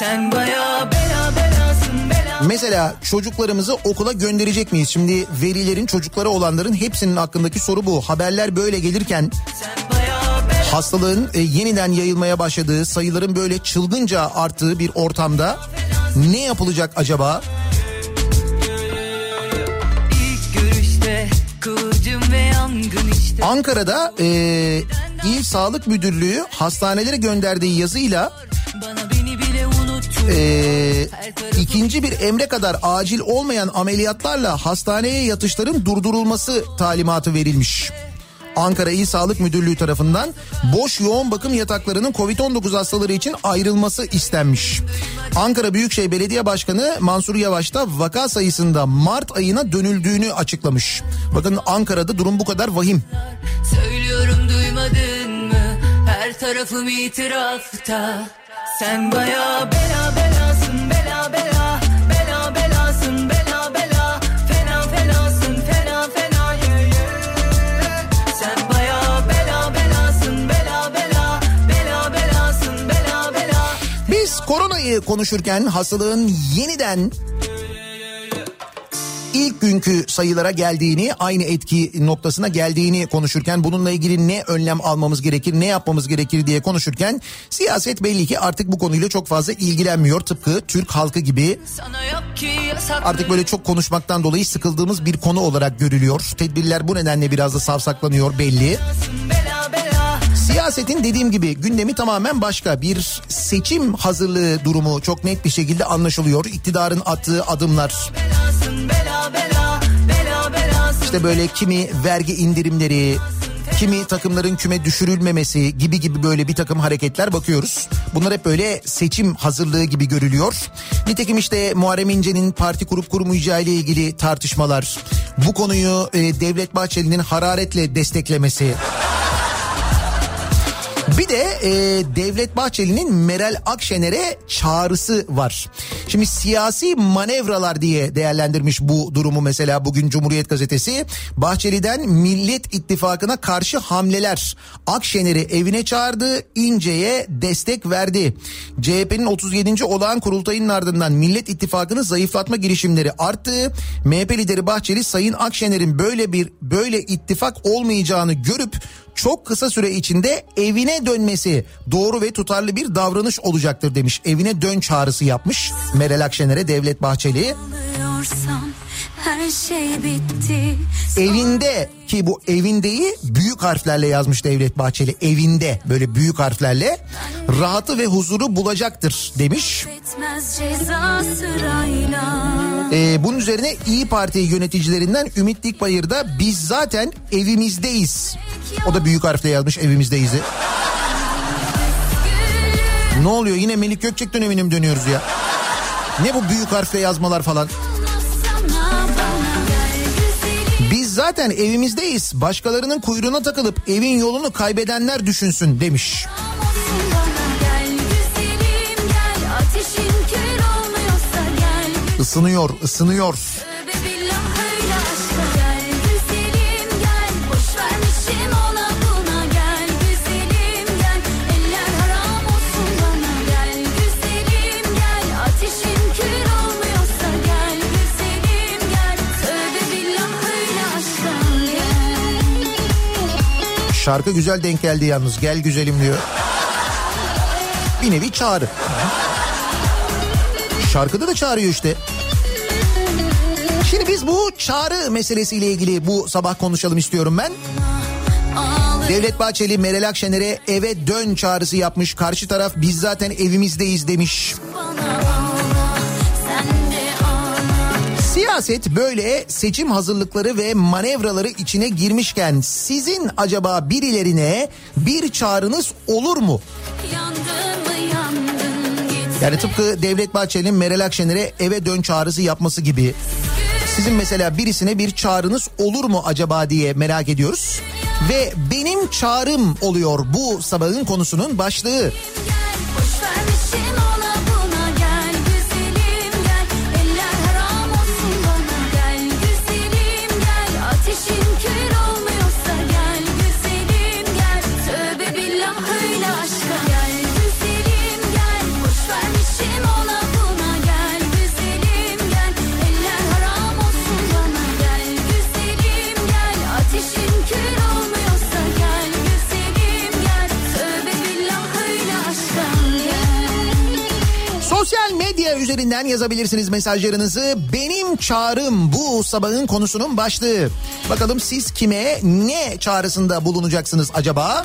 Sen baya bela belasın bela Mesela çocuklarımızı okula gönderecek miyiz? Şimdi verilerin çocuklara olanların hepsinin hakkındaki soru bu. Haberler böyle gelirken Sen hastalığın e, yeniden yayılmaya başladığı, sayıların böyle çılgınca arttığı bir ortamda ne yapılacak acaba? İşte Ankara'da e, İl Sağlık Müdürlüğü hastanelere gönderdiği yazıyla e, ikinci bir emre kadar acil olmayan ameliyatlarla hastaneye yatışların durdurulması talimatı verilmiş. Ankara İl Sağlık Müdürlüğü tarafından boş yoğun bakım yataklarının Covid-19 hastaları için ayrılması istenmiş. Ankara Büyükşehir Belediye Başkanı Mansur Yavaş da vaka sayısında Mart ayına dönüldüğünü açıklamış. Bakın Ankara'da durum bu kadar vahim. Söylüyorum duymadın mı Her tarafım itirafta Sen baya bela bela Koronayı konuşurken hastalığın yeniden ilk günkü sayılara geldiğini, aynı etki noktasına geldiğini konuşurken bununla ilgili ne önlem almamız gerekir, ne yapmamız gerekir diye konuşurken siyaset belli ki artık bu konuyla çok fazla ilgilenmiyor. Tıpkı Türk halkı gibi artık böyle çok konuşmaktan dolayı sıkıldığımız bir konu olarak görülüyor. Tedbirler bu nedenle biraz da savsaklanıyor belli. bela Siyasetin dediğim gibi gündemi tamamen başka. Bir seçim hazırlığı durumu çok net bir şekilde anlaşılıyor. İktidarın attığı adımlar. İşte böyle kimi vergi indirimleri, kimi takımların küme düşürülmemesi gibi gibi böyle bir takım hareketler bakıyoruz. Bunlar hep böyle seçim hazırlığı gibi görülüyor. Nitekim işte Muharrem İnce'nin parti kurup kurmayacağı ile ilgili tartışmalar, bu konuyu e, Devlet Bahçeli'nin hararetle desteklemesi. Bir de e, Devlet Bahçeli'nin Meral Akşener'e çağrısı var. Şimdi siyasi manevralar diye değerlendirmiş bu durumu mesela bugün Cumhuriyet Gazetesi. Bahçeli'den Millet İttifakı'na karşı hamleler. Akşener'i evine çağırdı, İnce'ye destek verdi. CHP'nin 37. olağan kurultayının ardından Millet İttifakı'nı zayıflatma girişimleri arttı. MHP lideri Bahçeli Sayın Akşener'in böyle bir böyle ittifak olmayacağını görüp çok kısa süre içinde evine dönmesi doğru ve tutarlı bir davranış olacaktır demiş. Evine dön çağrısı yapmış Meral Akşener'e Devlet Bahçeli. Ağlıyorsam her şey bitti. Evinde ki bu evindeyi büyük harflerle yazmış Devlet Bahçeli. Evinde böyle büyük harflerle rahatı ve huzuru bulacaktır demiş. Ee, bunun üzerine İyi Parti yöneticilerinden Ümit Dikbayır da biz zaten evimizdeyiz. O da büyük harfle yazmış evimizdeyiz'i. Ne oluyor yine Melik Gökçek dönemine mi dönüyoruz ya? Ne bu büyük harfle yazmalar falan? Zaten evimizdeyiz. Başkalarının kuyruğuna takılıp evin yolunu kaybedenler düşünsün demiş. olsun bana Şarkı güzel denk geldi yalnız. Gel güzelim diyor. Bir nevi çağrı. Şarkıda da çağırıyor işte. Şimdi biz bu çağrı meselesiyle ilgili bu sabah konuşalım istiyorum ben. Devlet Bahçeli Meral Akşener'e eve dön çağrısı yapmış. Karşı taraf biz zaten evimizdeyiz demiş. Siyaset böyle seçim hazırlıkları ve manevraları içine girmişken sizin acaba birilerine bir çağrınız olur mu? Yani tıpkı Devlet Bahçeli'nin Meral Akşener'e eve dön çağrısı yapması gibi. Sizin mesela birisine bir çağrınız olur mu acaba diye merak ediyoruz. Ve benim çağrım oluyor bu sabahın konusunun başlığı. Üzerinden yazabilirsiniz mesajlarınızı. Benim çağrım bu sabahın konusunun başlığı. Bakalım siz kime ne çağrısında bulunacaksınız acaba?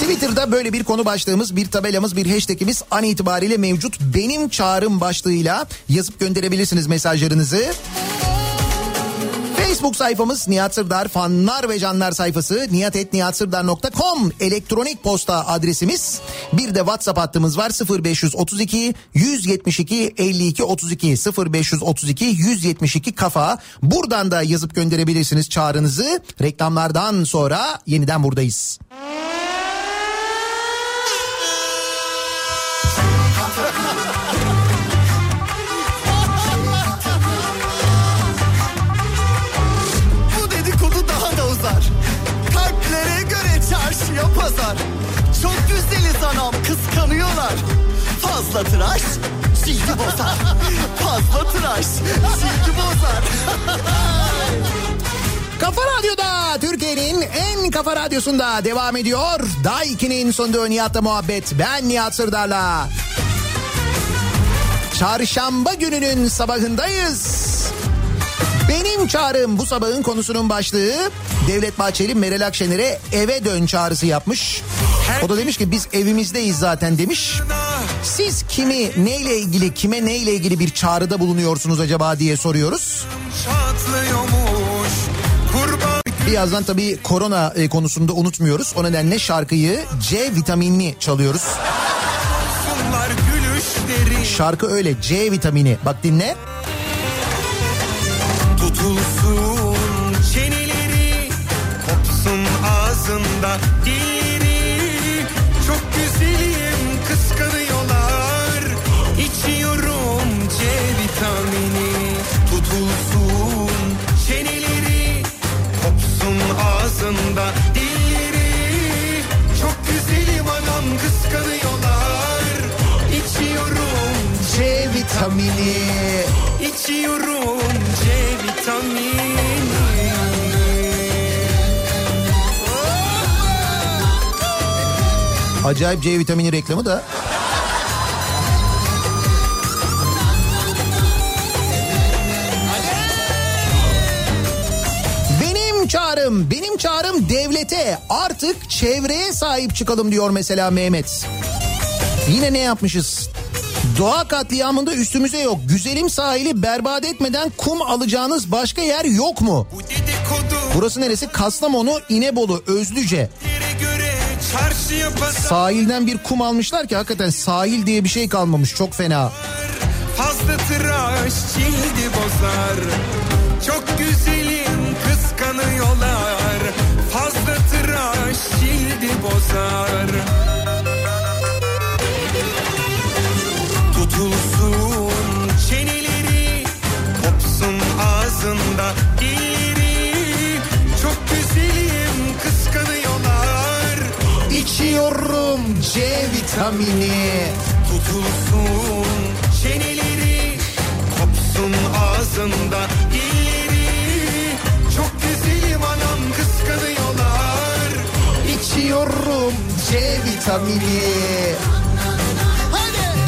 Twitter'da böyle bir konu başlığımız, bir tabelamız, bir hashtagimiz an itibariyle mevcut. Benim çağrım başlığıyla yazıp gönderebilirsiniz mesajlarınızı. Facebook sayfamız Nihat Sırdar fanlar ve canlar sayfası nihatetnihatsırdar.com elektronik posta adresimiz. Bir de WhatsApp hattımız var 0532 172 52 32 0532 172 kafa. Buradan da yazıp gönderebilirsiniz çağrınızı. Reklamlardan sonra yeniden buradayız. Fazla tıraş cildi bozar. Fazla tıraş cildi bozar. Kafa Radyo'da Türkiye'nin en kafa radyosunda devam ediyor. Daiki'nin sonunda Nihat'la muhabbet. Ben Nihat Sırdar'la. Çarşamba gününün sabahındayız. Benim çağrım bu sabahın konusunun başlığı Devlet Bahçeli Meral Akşener'e eve dön çağrısı yapmış. O da demiş ki biz evimizdeyiz zaten demiş. Siz kimi neyle ilgili kime neyle ilgili bir çağrıda bulunuyorsunuz acaba diye soruyoruz. Birazdan tabii korona e, konusunda unutmuyoruz. O nedenle şarkıyı C vitaminli çalıyoruz. Şarkı öyle C vitamini. Bak dinle. Tutulsun çeneleri Kopsun ağzında Çok güzelim kıskanıyorlar. İçiyorum C vitamini. Tutulsun çeneleri. Kopsun ağzında dilleri. Çok güzelim anam kıskanıyorlar. İçiyorum C vitamini. İçiyorum C vitamini Acayip C vitamini reklamı da. Benim çağrım, benim çağrım devlete artık çevreye sahip çıkalım diyor mesela Mehmet. Yine ne yapmışız? Doğa katliamında üstümüze yok. Güzelim sahili berbat etmeden kum alacağınız başka yer yok mu? Burası neresi? Kastamonu, İnebolu, Özlüce. Sahilden bir kum almışlar ki hakikaten sahil diye bir şey kalmamış. Çok fena. Fazla tıraş cildi bozar Çok güzelim kıskanıyorlar Fazla tıraş cildi bozar Tutulsun çeneleri Kopsun ağzında İçiyorum C vitamini. Tutulsun çeneleri Kopsun ağzında dilleri Çok güzelim anam kıskanıyorlar İçiyorum C vitamini.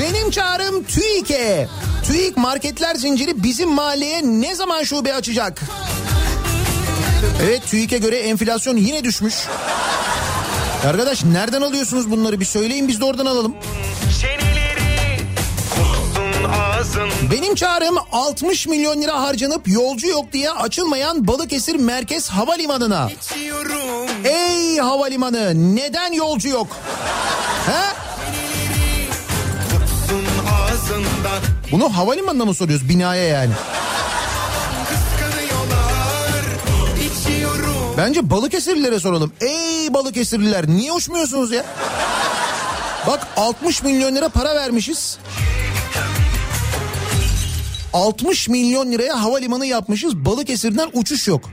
Benim çağrım TÜİK'e. TÜİK marketler zinciri bizim mahalleye ne zaman şube açacak? Evet TÜİK'e göre enflasyon yine düşmüş. Arkadaş nereden alıyorsunuz bunları bir söyleyin biz de oradan alalım. Benim çağrım 60 milyon lira harcanıp yolcu yok diye açılmayan Balıkesir Merkez Havalimanı'na. Ey havalimanı neden yolcu yok? He? Bunu havalimanına mı soruyoruz binaya yani? Bence Balıkesirlilere soralım. Ey Balıkesirliler niye uçmuyorsunuz ya? Bak 60 milyon lira para vermişiz. 60 milyon liraya havalimanı yapmışız. Balıkesir'den uçuş yok.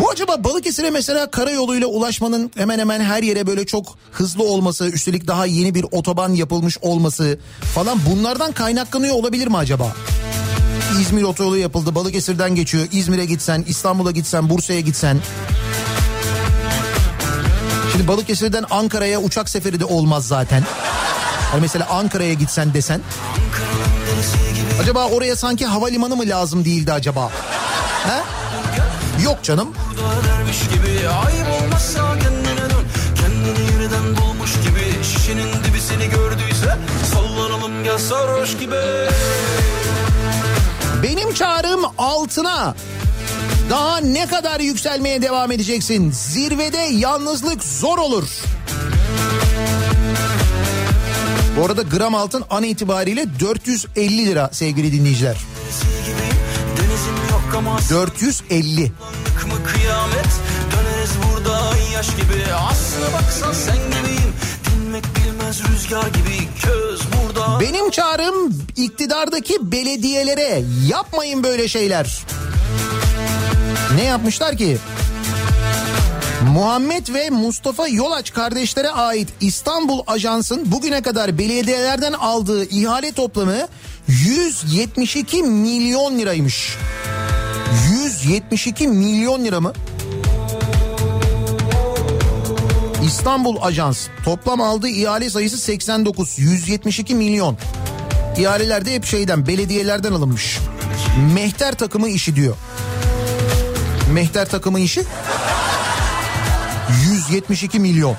Bu acaba Balıkesir'e mesela karayoluyla ulaşmanın hemen hemen her yere böyle çok hızlı olması, üstelik daha yeni bir otoban yapılmış olması falan bunlardan kaynaklanıyor olabilir mi acaba? İzmir otoyolu yapıldı. Balıkesir'den geçiyor. İzmir'e gitsen, İstanbul'a gitsen, Bursa'ya gitsen. Şimdi Balıkesir'den Ankara'ya uçak seferi de olmaz zaten. Hani mesela Ankara'ya gitsen desen. Acaba oraya sanki havalimanı mı lazım değildi acaba? He? Yok canım. gibi Ayıp olmazsa kendine dön Kendini yeniden bulmuş gibi Şişenin dibi seni gördüyse Sallanalım gel sarhoş gibi Benim çağrım altına. Daha ne kadar yükselmeye devam edeceksin? Zirvede yalnızlık zor olur. Bu arada gram altın an itibariyle 450 lira sevgili dinleyiciler. Denizim yok ama 450. Sandık mı kıyamet Döneriz burada yaş gibi Aslına baksan sen gibiyim Dinmek bilmez rüzgar gibi Köz burada Benim çağrım iktidardaki belediyelere yapmayın böyle şeyler. Ne yapmışlar ki? Muhammed ve Mustafa Yolaç kardeşlere ait İstanbul Ajans'ın bugüne kadar belediyelerden aldığı ihale toplamı 172 milyon liraymış. 172 milyon lira mı? İstanbul Ajans toplam aldığı ihale sayısı 89 172 milyon. İhaleler de hep şeyden belediyelerden alınmış. Mehter takımı işi diyor. Mehter takımı işi 172 milyon.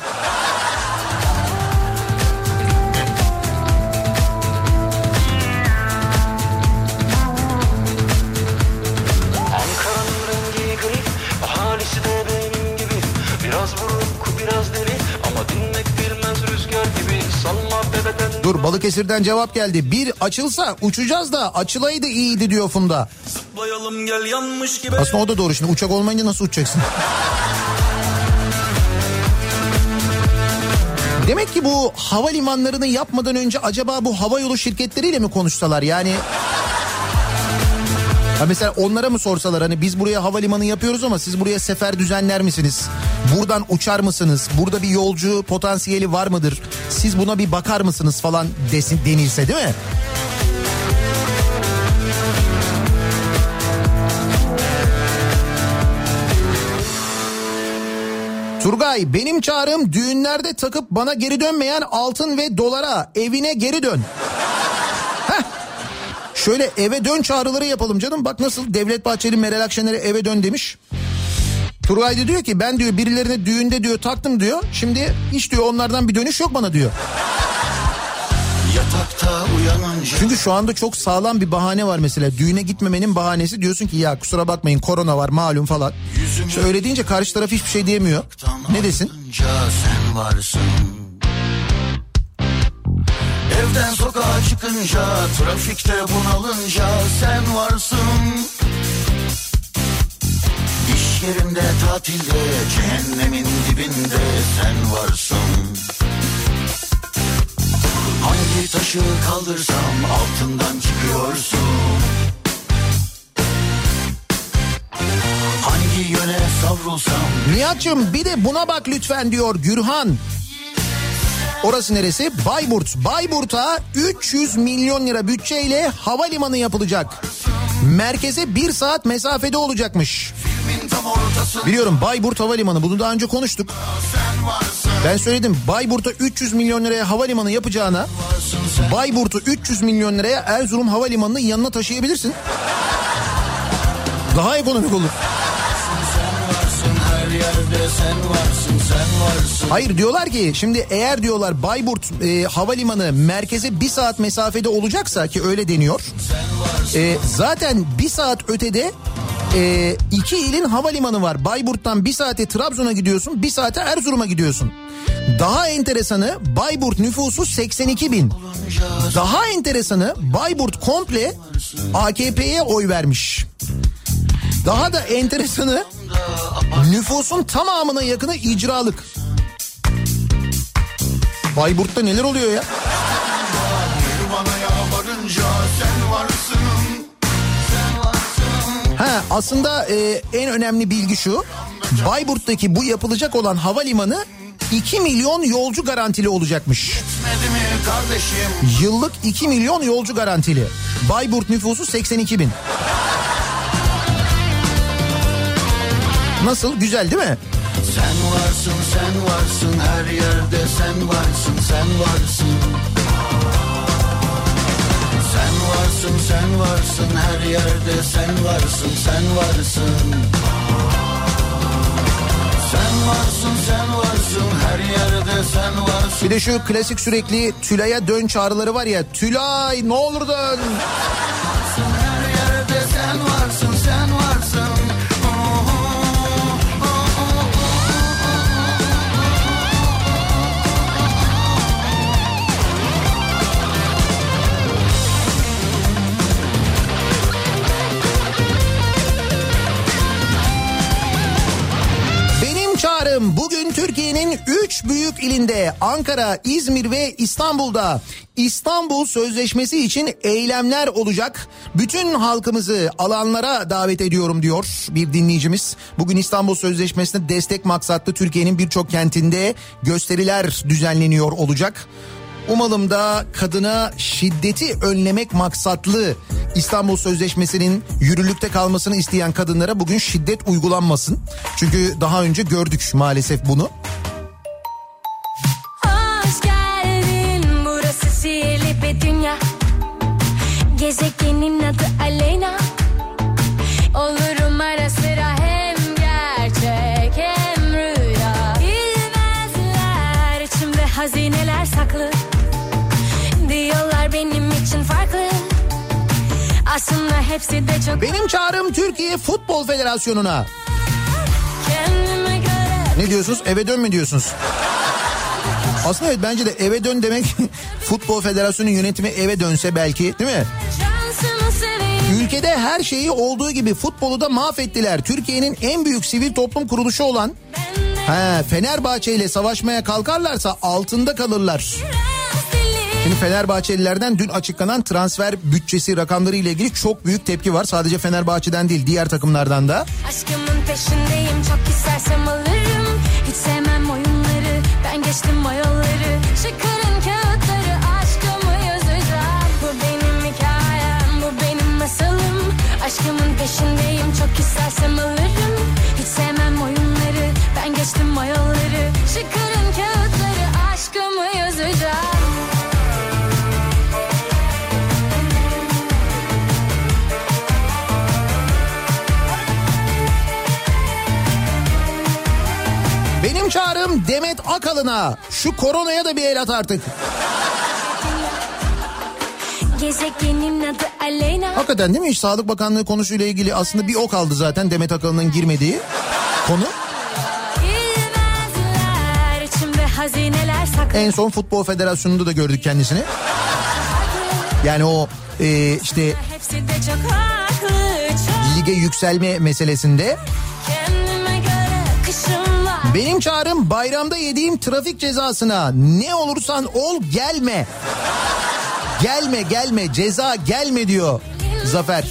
Dur Balıkesir'den cevap geldi. Bir açılsa uçacağız da açılaydı iyiydi diyor Funda. Zıplayalım gel yanmış gibi. Aslında o da doğru şimdi uçak olmayınca nasıl uçacaksın? Demek ki bu havalimanlarını yapmadan önce acaba bu havayolu şirketleriyle mi konuşsalar yani? Ha mesela onlara mı sorsalar hani biz buraya havalimanı yapıyoruz ama siz buraya sefer düzenler misiniz? Buradan uçar mısınız? Burada bir yolcu potansiyeli var mıdır? Siz buna bir bakar mısınız falan desin denilse değil mi? Turgay benim çağrım düğünlerde takıp bana geri dönmeyen altın ve dolara evine geri dön. Heh. Şöyle eve dön çağrıları yapalım canım. Bak nasıl Devlet Bahçeli Meral Akşener'e eve dön demiş. Turgay da diyor ki ben diyor birilerine düğünde diyor taktım diyor. Şimdi hiç diyor onlardan bir dönüş yok bana diyor. Çünkü şu anda çok sağlam bir bahane var mesela. Düğüne gitmemenin bahanesi diyorsun ki ya kusura bakmayın korona var malum falan. İşte öyle deyince karşı taraf hiçbir şey diyemiyor. Ne desin? sen varsın Evden sokağa çıkınca Trafikte bunalınca sen varsın İş yerinde tatilde Cehennemin dibinde sen varsın Hangi taşı kaldırsam altından çıkıyorsun Hangi yöne savrulsam Nihat'cığım bir de buna bak lütfen diyor Gürhan. Orası neresi? Bayburt. Bayburt'a 300 milyon lira bütçeyle havalimanı yapılacak. Merkeze bir saat mesafede olacakmış. Biliyorum Bayburt Havalimanı bunu daha önce konuştuk. Ben söyledim Bayburt'a 300 milyon liraya havalimanı yapacağına Bayburt'u 300 milyon liraya Erzurum Havalimanı'nın yanına taşıyabilirsin. Daha ekonomik olur. Yerde sen varsın sen varsın Hayır diyorlar ki şimdi eğer diyorlar Bayburt e, Havalimanı merkeze bir saat mesafede olacaksa ki öyle deniyor. E, zaten bir saat ötede e, iki ilin havalimanı var. Bayburt'tan bir saate Trabzon'a gidiyorsun bir saate Erzurum'a gidiyorsun. Daha enteresanı Bayburt nüfusu 82 bin. Daha enteresanı Bayburt komple AKP'ye oy vermiş. Daha da enteresanı nüfusun tamamına yakını icralık. Bayburt'ta neler oluyor ya? Ha aslında e, en önemli bilgi şu. Bayburt'taki bu yapılacak olan havalimanı 2 milyon yolcu garantili olacakmış. Yıllık 2 milyon yolcu garantili. Bayburt nüfusu 82 bin. Nasıl? Güzel değil mi? Sen varsın sen varsın her yerde sen varsın sen varsın Sen varsın sen varsın her yerde sen varsın sen varsın Sen varsın sen varsın her yerde sen varsın Bir de şu klasik sürekli Tülay'a dön çağrıları var ya. Tülay ne olur dön. Her yerde sen varsın sen varsın Türkiye'nin 3 büyük ilinde Ankara, İzmir ve İstanbul'da İstanbul Sözleşmesi için eylemler olacak. Bütün halkımızı alanlara davet ediyorum diyor bir dinleyicimiz. Bugün İstanbul Sözleşmesi'ne destek maksatlı Türkiye'nin birçok kentinde gösteriler düzenleniyor olacak. Umalım da kadına şiddeti önlemek maksatlı İstanbul Sözleşmesi'nin yürürlükte kalmasını isteyen kadınlara bugün şiddet uygulanmasın. Çünkü daha önce gördük maalesef bunu. Gezegenin adı Aleyna Olurum ara sıra hem gerçek hem rüya Bilmezler içimde hazineler saklı Diyorlar benim için farklı Aslında hepsi de çok Benim çağrım Türkiye Futbol Federasyonu'na. Ne diyorsunuz? Eve dön mü diyorsunuz? Aslında evet bence de eve dön demek Futbol Federasyonu yönetimi eve dönse belki değil mi? Ülkede her şeyi olduğu gibi futbolu da mahvettiler. Türkiye'nin en büyük sivil toplum kuruluşu olan He, Fenerbahçe ile savaşmaya kalkarlarsa altında kalırlar. Şimdi Fenerbahçelilerden dün açıklanan transfer bütçesi rakamları ile ilgili çok büyük tepki var. Sadece Fenerbahçe'den değil diğer takımlardan da. Aşkımın peşindeyim çok istersem alırım geçtim o yolları Çıkarın kağıtları aşkımı yazacağım Bu benim hikayem bu benim masalım. Aşkımın peşindeyim çok istersem alırım. Hiç sevmem oyunları ben geçtim o yolları Çıkarın kağıtları çağrım Demet Akalın'a şu koronaya da bir el at artık. Hakikaten değil mi? Hiç Sağlık Bakanlığı konusuyla ilgili aslında bir ok aldı zaten Demet Akalın'ın girmediği konu. En son Futbol Federasyonu'nda da gördük kendisini. Yani o e, işte lige yükselme meselesinde. Benim çağrım bayramda yediğim trafik cezasına ne olursan ol gelme. Gelme gelme ceza gelme diyor Zafer.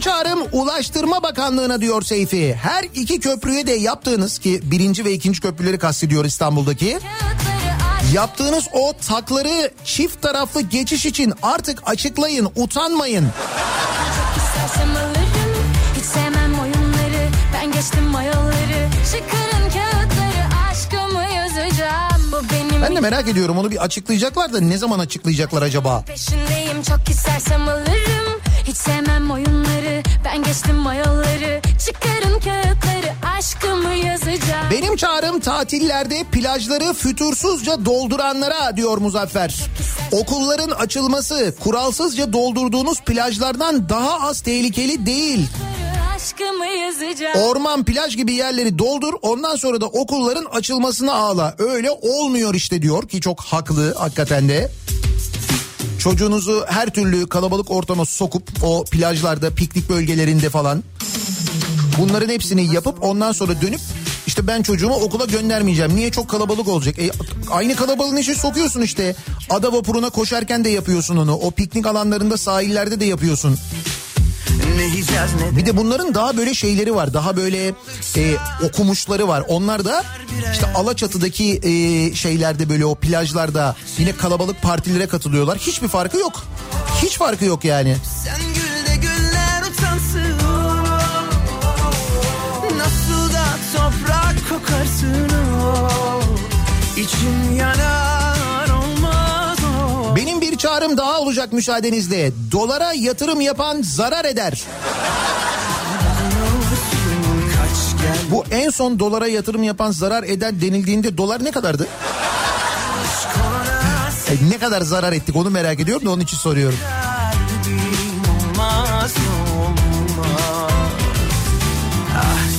Benim çağrım Ulaştırma Bakanlığı'na diyor Seyfi. Her iki köprüye de yaptığınız ki birinci ve ikinci köprüleri kastediyor İstanbul'daki. Yaptığınız o takları çift taraflı geçiş için artık açıklayın, utanmayın. Ben geçtim o yolları Çıkarın kağıtları Aşkımı yazacağım Bu benim Ben de merak ediyorum onu bir açıklayacaklar da ne zaman açıklayacaklar acaba? Peşindeyim çok istersem alırım Hiç sevmem oyunları Ben geçtim o yolları Çıkarın kağıtları Aşkımı yazacağım Benim çağrım tatillerde plajları fütursuzca dolduranlara diyor Muzaffer. Okulların açılması kuralsızca doldurduğunuz plajlardan daha az tehlikeli değil. Orman, plaj gibi yerleri doldur ondan sonra da okulların açılmasını ağla. Öyle olmuyor işte diyor ki çok haklı hakikaten de. Çocuğunuzu her türlü kalabalık ortama sokup o plajlarda, piknik bölgelerinde falan bunların hepsini yapıp ondan sonra dönüp işte ben çocuğumu okula göndermeyeceğim. Niye çok kalabalık olacak? E, aynı kalabalığın içine sokuyorsun işte. Ada vapuruna koşarken de yapıyorsun onu. O piknik alanlarında sahillerde de yapıyorsun. Bir de bunların daha böyle şeyleri var. Daha böyle e, okumuşları var. Onlar da işte Alaçatı'daki e, şeylerde böyle o plajlarda yine kalabalık partilere katılıyorlar. Hiçbir farkı yok. Hiç farkı yok yani. Sen gül de güller utansın Nasıl da toprak kokarsın. İçim yanar çağrım daha olacak müsaadenizle. Dolara yatırım yapan zarar eder. Kaç Bu en son dolara yatırım yapan zarar eder denildiğinde dolar ne kadardı? E, ne kadar zarar ettik onu merak ediyorum da onun için soruyorum. olmaz Ah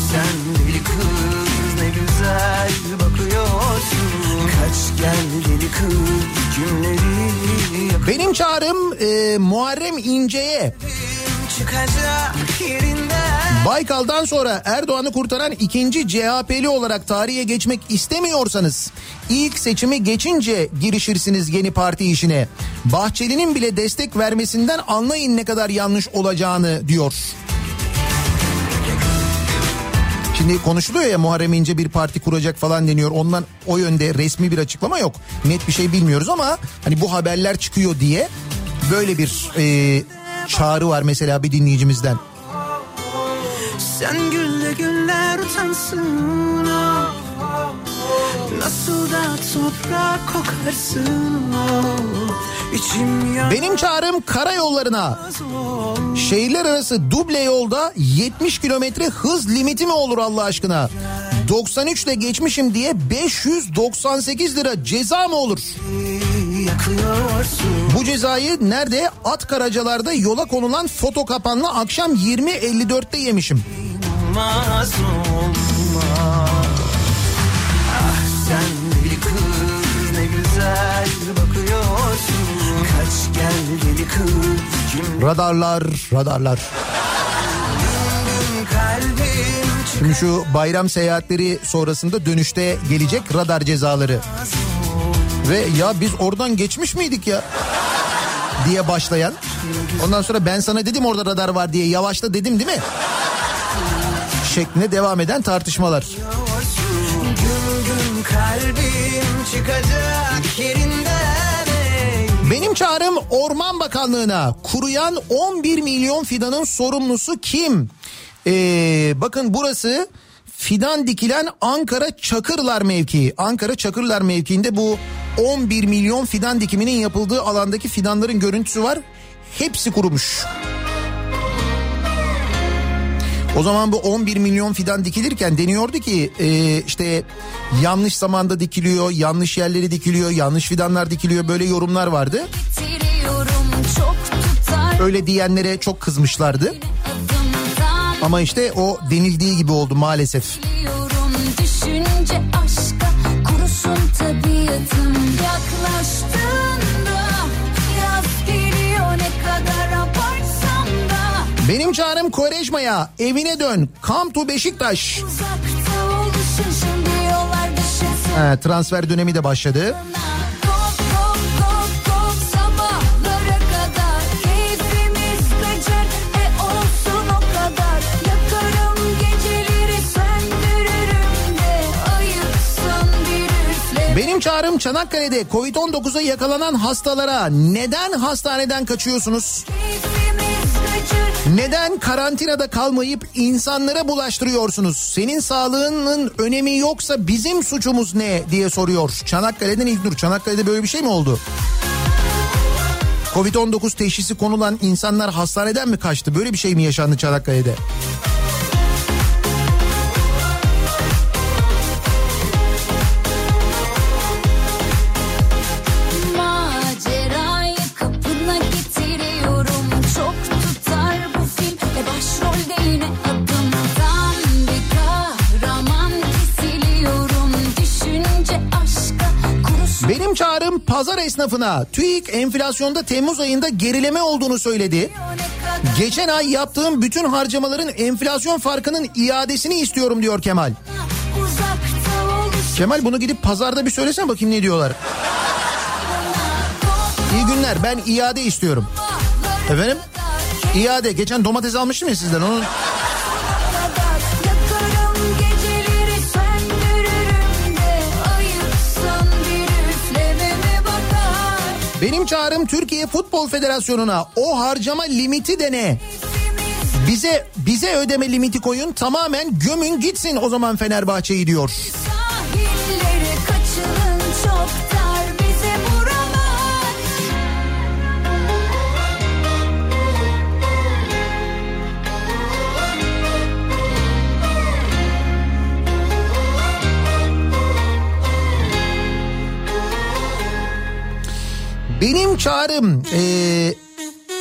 Kaç gel deli kız cümleleri Benim çağrım e, Muharrem İnce'ye Baykal'dan sonra Erdoğan'ı kurtaran ikinci CHP'li olarak tarihe geçmek istemiyorsanız ilk seçimi geçince girişirsiniz yeni parti işine. Bahçeli'nin bile destek vermesinden anlayın ne kadar yanlış olacağını diyor. Şimdi konuşuluyor ya Muharrem İnce bir parti kuracak falan deniyor. Ondan o yönde resmi bir açıklama yok. Net bir şey bilmiyoruz ama hani bu haberler çıkıyor diye böyle bir e, çağrı var mesela bir dinleyicimizden. Sen gülle güller utansın oh. Nasıl da toprak kokarsın oh. İçim Benim çağrım karayollarına. Şehirler arası duble yolda 70 kilometre hız limiti mi olur Allah aşkına? 93 ile geçmişim diye 598 lira ceza mı olur? Bu cezayı nerede? At karacalarda yola konulan foto kapanla akşam 20.54'te yemişim. Olmaz sen deli kız ne güzel bakıyorsun Kaç gel deli kız kim... Radarlar radarlar Şimdi şu bayram seyahatleri sonrasında dönüşte gelecek radar cezaları. Ve ya biz oradan geçmiş miydik ya? diye başlayan. Ondan sonra ben sana dedim orada radar var diye yavaşla dedim değil mi? Şeklinde devam eden tartışmalar. Kalbim çıkacak yerinden. Benim çağrım Orman Bakanlığı'na kuruyan 11 milyon fidanın sorumlusu kim? Ee, bakın burası fidan dikilen Ankara Çakırlar mevkii. Ankara Çakırlar mevkiinde bu 11 milyon fidan dikiminin yapıldığı alandaki fidanların görüntüsü var. Hepsi kurumuş. O zaman bu 11 milyon fidan dikilirken deniyordu ki e, işte yanlış zamanda dikiliyor, yanlış yerleri dikiliyor, yanlış fidanlar dikiliyor böyle yorumlar vardı. Öyle diyenlere çok kızmışlardı. Ama işte o denildiği gibi oldu maalesef. Düşünce aşka kurusun tabiatım yaklaştığında Benim çağrım Koreşma'ya evine dön. Come to Beşiktaş. Ha, transfer dönemi de başladı. E Benim çağrım Çanakkale'de Covid-19'a yakalanan hastalara neden hastaneden kaçıyorsunuz? keyfimiz Neden karantinada kalmayıp insanlara bulaştırıyorsunuz? Senin sağlığının önemi yoksa bizim suçumuz ne diye soruyor. Çanakkale'den İlknur. Çanakkale'de böyle bir şey mi oldu? Covid-19 teşhisi konulan insanlar hastaneden mi kaçtı? Böyle bir şey mi yaşandı Çanakkale'de? Pazar esnafına TÜİK enflasyonda Temmuz ayında gerileme olduğunu söyledi. Geçen ay yaptığım bütün harcamaların enflasyon farkının iadesini istiyorum diyor Kemal. Kemal bunu gidip pazarda bir söylesene bakayım ne diyorlar. İyi günler ben iade istiyorum. Efendim? İade. Geçen domates almıştım ya sizden onun. Benim çağrım Türkiye Futbol Federasyonu'na o harcama limiti de ne? Bize bize ödeme limiti koyun tamamen gömün gitsin o zaman Fenerbahçe'yi diyor. Benim çağrım eee,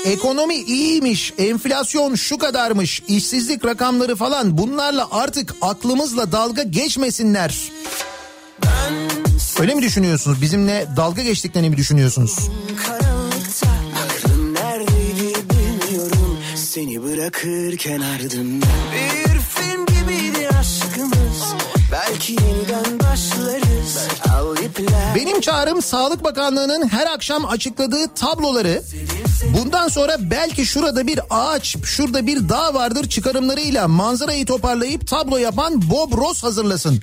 ekonomi iyiymiş, enflasyon şu kadarmış, işsizlik rakamları falan bunlarla artık aklımızla dalga geçmesinler. Öyle mi düşünüyorsunuz? Bizimle dalga geçtiklerini mi düşünüyorsunuz? Seni bırakırken ardından Belki yeniden başlarız. Al ipler. Benim çağrım Sağlık Bakanlığı'nın her akşam açıkladığı tabloları. Bundan sonra belki şurada bir ağaç, şurada bir dağ vardır çıkarımlarıyla manzarayı toparlayıp tablo yapan Bob Ross hazırlasın.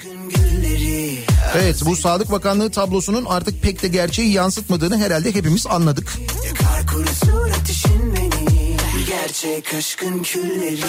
Evet bu Sağlık Bakanlığı tablosunun artık pek de gerçeği yansıtmadığını herhalde hepimiz anladık. Yakar kurusun ateşin beni. Gerçek aşkın külleri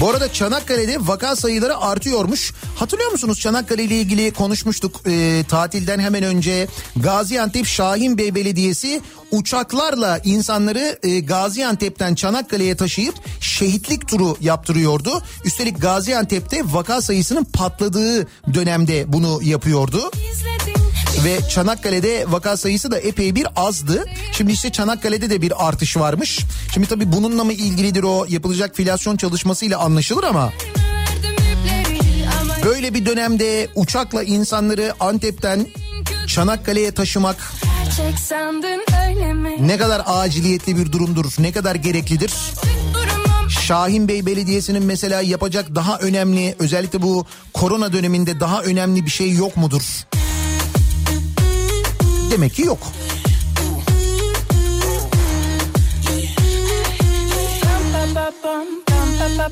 Bu arada Çanakkale'de vaka sayıları artıyormuş. Hatırlıyor musunuz Çanakkale ile ilgili konuşmuştuk e, tatilden hemen önce. Gaziantep Şahinbey Belediyesi uçaklarla insanları e, Gaziantep'ten Çanakkale'ye taşıyıp şehitlik turu yaptırıyordu. Üstelik Gaziantep'te vaka sayısının patladığı dönemde bunu yapıyordu. İzledim Ve Çanakkale'de vaka sayısı da epey bir azdı. Şimdi işte Çanakkale'de de bir artış varmış. Şimdi tabii bununla mı ilgilidir o yapılacak filyasyon çalışmasıyla anlaşılır ama Böyle bir dönemde uçakla insanları Antep'ten Çanakkale'ye taşımak ne kadar aciliyetli bir durumdur, ne kadar gereklidir. Şahin Bey Belediyesi'nin mesela yapacak daha önemli, özellikle bu korona döneminde daha önemli bir şey yok mudur? Demek ki yok.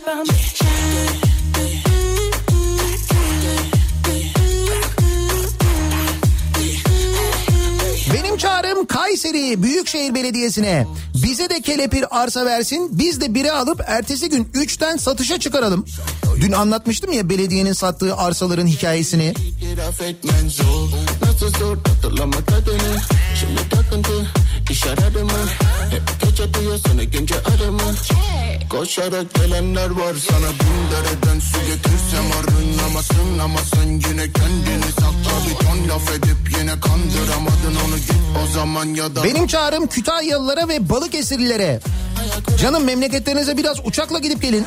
Bam. Benim çağrım Kayseri Büyükşehir Belediyesi'ne bize de kelepir arsa versin biz de biri alıp ertesi gün 3'ten satışa çıkaralım. Dün anlatmıştım ya belediyenin sattığı arsaların hikayesini. İş aradı mı Hep gece duyuyorsun ikinci adımı Koşarak gelenler var sana bin dereden su getirsem arınamazsın Ama sen yine kendini sakla bir ton laf edip yine kandıramadın onu git o zaman ya da Benim çağrım Kütahyalılara ve Balıkesirlilere. Canım memleketlerinize biraz uçakla gidip gelin.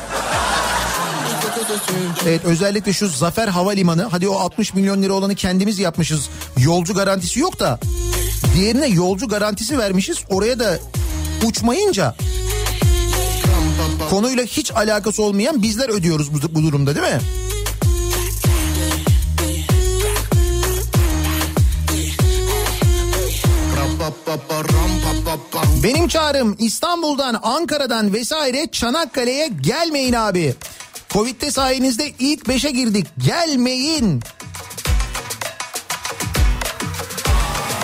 Evet özellikle şu Zafer Havalimanı hadi o 60 milyon lira olanı kendimiz yapmışız. Yolcu garantisi yok da diğerine yolcu garantisi vermişiz oraya da uçmayınca konuyla hiç alakası olmayan bizler ödüyoruz bu, bu durumda değil mi? Benim çağrım İstanbul'dan, Ankara'dan vesaire Çanakkale'ye gelmeyin abi. Covid'de sayenizde ilk beşe girdik. Gelmeyin.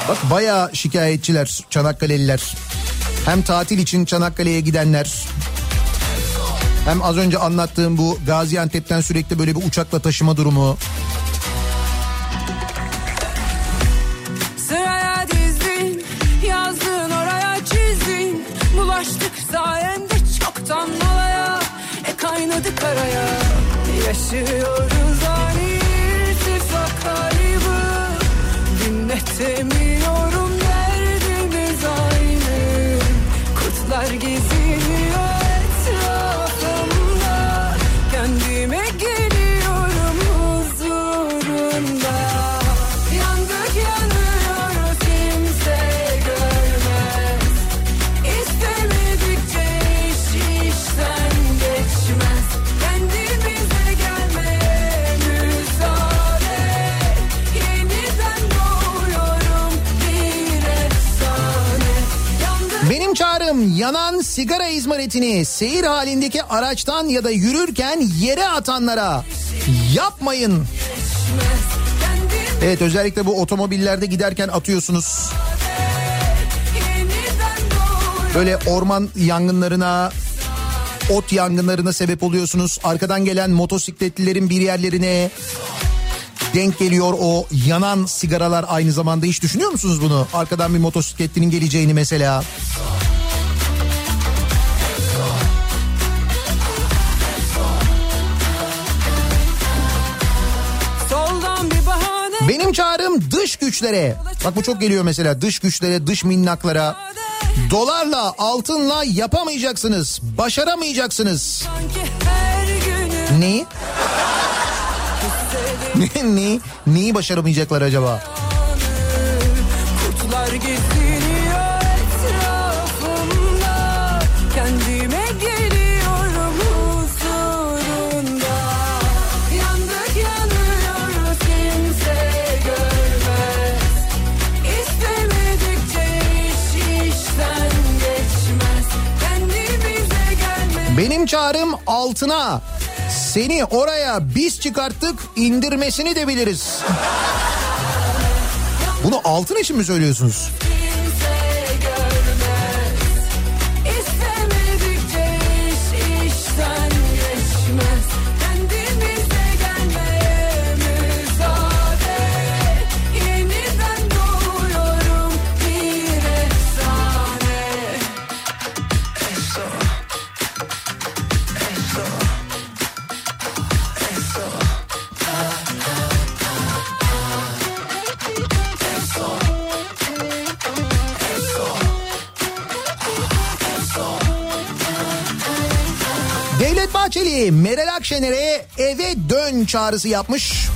Bak bayağı şikayetçiler Çanakkale'liler. Hem tatil için Çanakkale'ye gidenler. Hem az önce anlattığım bu Gaziantep'ten sürekli böyle bir uçakla taşıma durumu. Sıraya dizdin Yazdın oraya çizdin Bulaştık sayende çoktan olaya E kaynadı karaya Yaşıyoruz ani irtifak kaybı Dinletemiyorum Kurtlar geziniyor Çağrım yanan sigara izmaritini seyir halindeki araçtan ya da yürürken yere atanlara yapmayın. Evet özellikle bu otomobillerde giderken atıyorsunuz. Böyle orman yangınlarına, ot yangınlarına sebep oluyorsunuz. Arkadan gelen motosikletlilerin bir yerlerine denk geliyor o yanan sigaralar aynı zamanda. Hiç düşünüyor musunuz bunu? Arkadan bir motosikletlinin geleceğini mesela. Soldan Benim çağrım dış güçlere. Bak bu çok geliyor mesela dış güçlere, dış minnaklara. Dolarla, altınla yapamayacaksınız, başaramayacaksınız. Neyi? Ne, neyi, neyi başaramayacaklar acaba? Kurtlar geziniyor çağrım altına. Seni oraya biz çıkarttık indirmesini de biliriz. Bunu altın için mi söylüyorsunuz? Ki Meral Akşener'e eve dön çağrısı yapmış.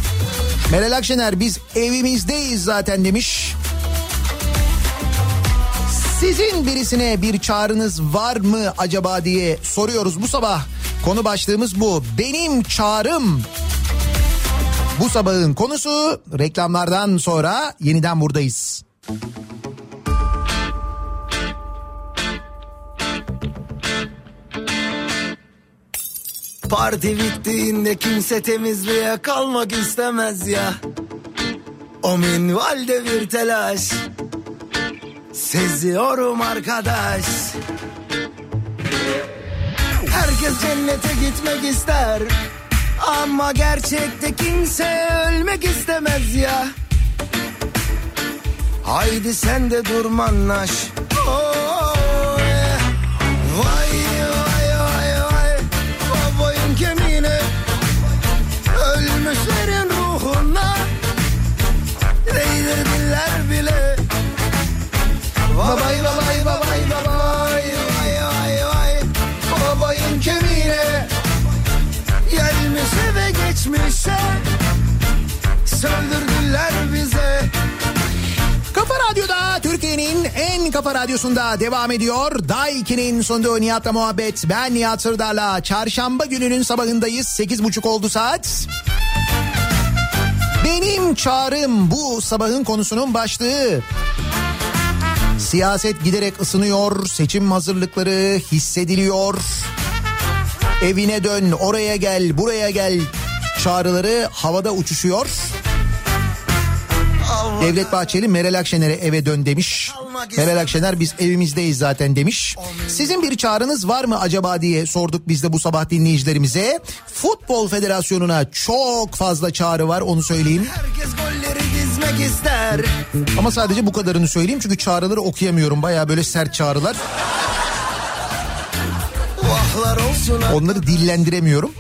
Meral Akşener biz evimizdeyiz zaten demiş. Sizin birisine bir çağrınız var mı acaba diye soruyoruz bu sabah. Konu başlığımız bu. Benim çağrım. Bu sabahın konusu reklamlardan sonra yeniden buradayız. Parti bittiğinde kimse temizliğe kalmak istemez ya. O minvalde bir telaş. Seziyorum arkadaş. Herkes cennete gitmek ister. Ama gerçekte kimse ölmek istemez ya. Haydi sen de durmanlaş. Oh, yeah. Vay Ruhuna. Değdirdiler bile. Babay babay babay babay. Vay vay vay. Babayın kemiğine. Gelmişe ve geçmişe. Söndürdüler bize. Kafa Radyo'da Türkiye'nin en kafa radyosunda devam ediyor. Daiki'nin sonunda Nihat'la muhabbet. Ben Nihat Sırdar'la çarşamba gününün sabahındayız. 8.30 oldu saat. Benim çağrım bu sabahın konusunun başlığı. Siyaset giderek ısınıyor, seçim hazırlıkları hissediliyor. Evine dön, oraya gel, buraya gel çağrıları havada uçuşuyor. Devlet Bahçeli Meral Akşener'e eve dön demiş. Meral Akşener biz evimizdeyiz zaten demiş. Sizin bir çağrınız var mı acaba diye sorduk biz de bu sabah dinleyicilerimize. Futbol Federasyonu'na çok fazla çağrı var onu söyleyeyim. Herkes golleri dizmek ister. Ama sadece bu kadarını söyleyeyim çünkü çağrıları okuyamıyorum. Baya böyle sert çağrılar. Onları dillendiremiyorum.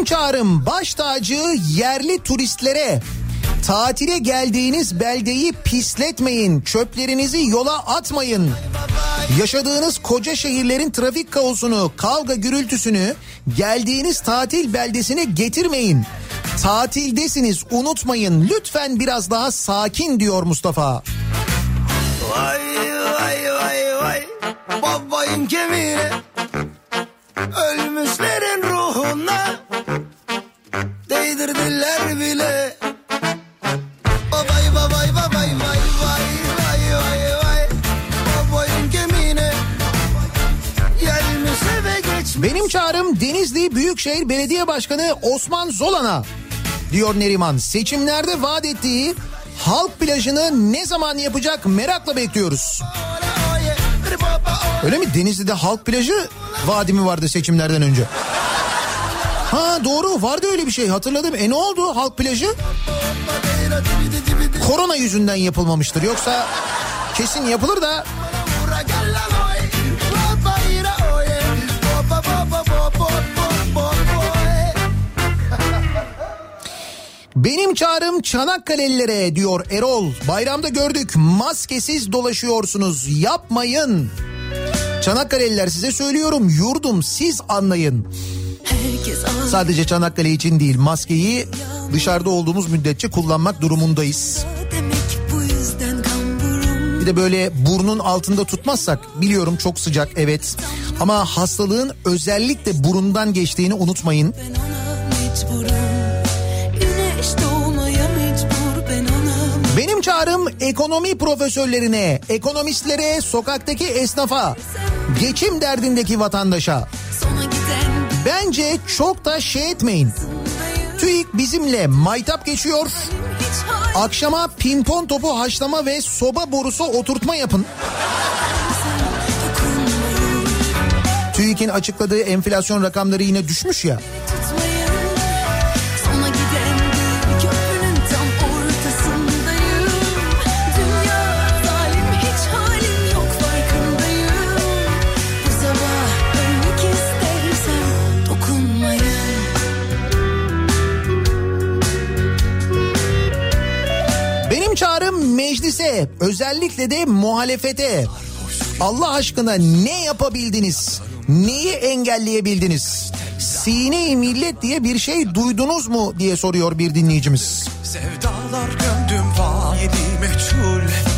Benim çağrım baş tacı yerli turistlere tatile geldiğiniz beldeyi pisletmeyin, çöplerinizi yola atmayın. Yaşadığınız koca şehirlerin trafik kaosunu, kavga gürültüsünü geldiğiniz tatil beldesine getirmeyin. Tatildesiniz unutmayın lütfen biraz daha sakin diyor Mustafa. Vay vay vay vay. Babayın kemiğine. Ölmüşlerin Benim çağrım Denizli Büyükşehir Belediye Başkanı Osman Zolan'a diyor Neriman. Seçimlerde vaat ettiği halk plajını ne zaman yapacak merakla bekliyoruz. Öyle mi? Denizli'de halk plajı vaadi mi vardı seçimlerden önce? Ha doğru vardı öyle bir şey hatırladım. E ne oldu halk plajı? Korona yüzünden yapılmamıştır. Yoksa kesin yapılır da Benim çağrım Çanakkale'lilere diyor Erol. Bayramda gördük maskesiz dolaşıyorsunuz yapmayın. Çanakkale'liler size söylüyorum yurdum siz anlayın. Sadece Çanakkale için değil maskeyi dışarıda olduğumuz müddetçe kullanmak durumundayız. Bir de böyle burnun altında tutmazsak biliyorum çok sıcak evet. Ama hastalığın özellikle burundan geçtiğini unutmayın. ben ona mecburum çağrım ekonomi profesörlerine, ekonomistlere, sokaktaki esnafa, geçim derdindeki vatandaşa. Bence çok da şey etmeyin. TÜİK bizimle maytap geçiyor. Akşama pimpon topu haşlama ve soba borusu oturtma yapın. TÜİK'in açıkladığı enflasyon rakamları yine düşmüş ya. Meclise özellikle de muhalefete Allah aşkına ne yapabildiniz? Neyi engelleyebildiniz? Sine-i millet diye bir şey duydunuz mu diye soruyor bir dinleyicimiz. Sevdalar gömdüm vadi meçhul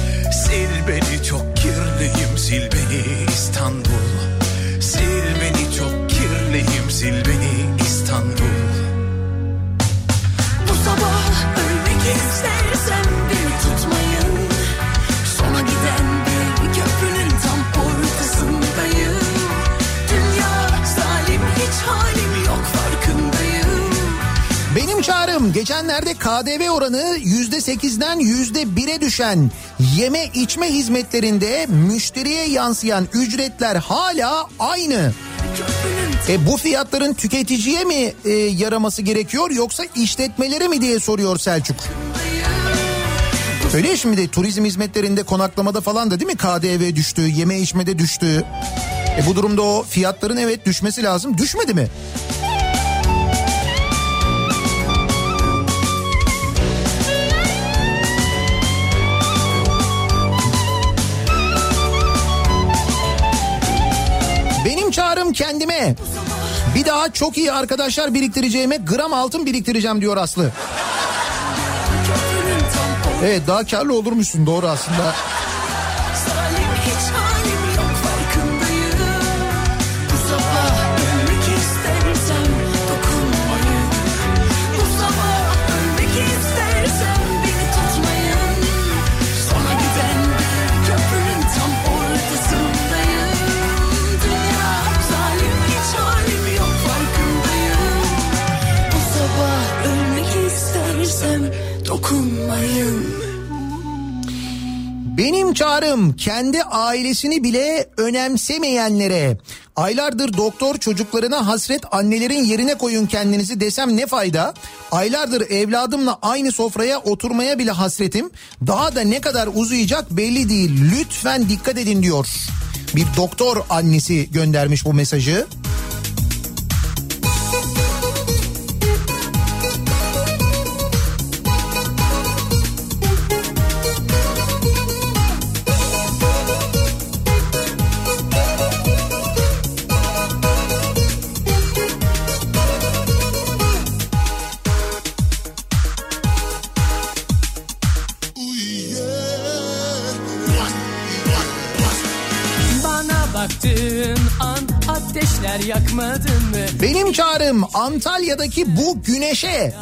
Çağrım geçenlerde KDV oranı yüzde sekizden yüzde bire düşen yeme içme hizmetlerinde müşteriye yansıyan ücretler hala aynı. E bu fiyatların tüketiciye mi e, yaraması gerekiyor yoksa işletmelere mi diye soruyor Selçuk. Öyle şimdi turizm hizmetlerinde konaklamada falan da değil mi KDV düştü, yeme içmede düştü. E bu durumda o fiyatların evet düşmesi lazım. Düşmedi mi? Kendime. Bir daha çok iyi arkadaşlar biriktireceğime gram altın biriktireceğim diyor Aslı. Evet daha karlı olurmuşsun doğru aslında. Dokunmayın Benim çağrım kendi ailesini bile önemsemeyenlere aylardır doktor çocuklarına hasret annelerin yerine koyun kendinizi desem ne fayda? Aylardır evladımla aynı sofraya oturmaya bile hasretim. Daha da ne kadar uzayacak belli değil. Lütfen dikkat edin diyor. Bir doktor annesi göndermiş bu mesajı. Benim çağrım Antalya'daki bu güneşe.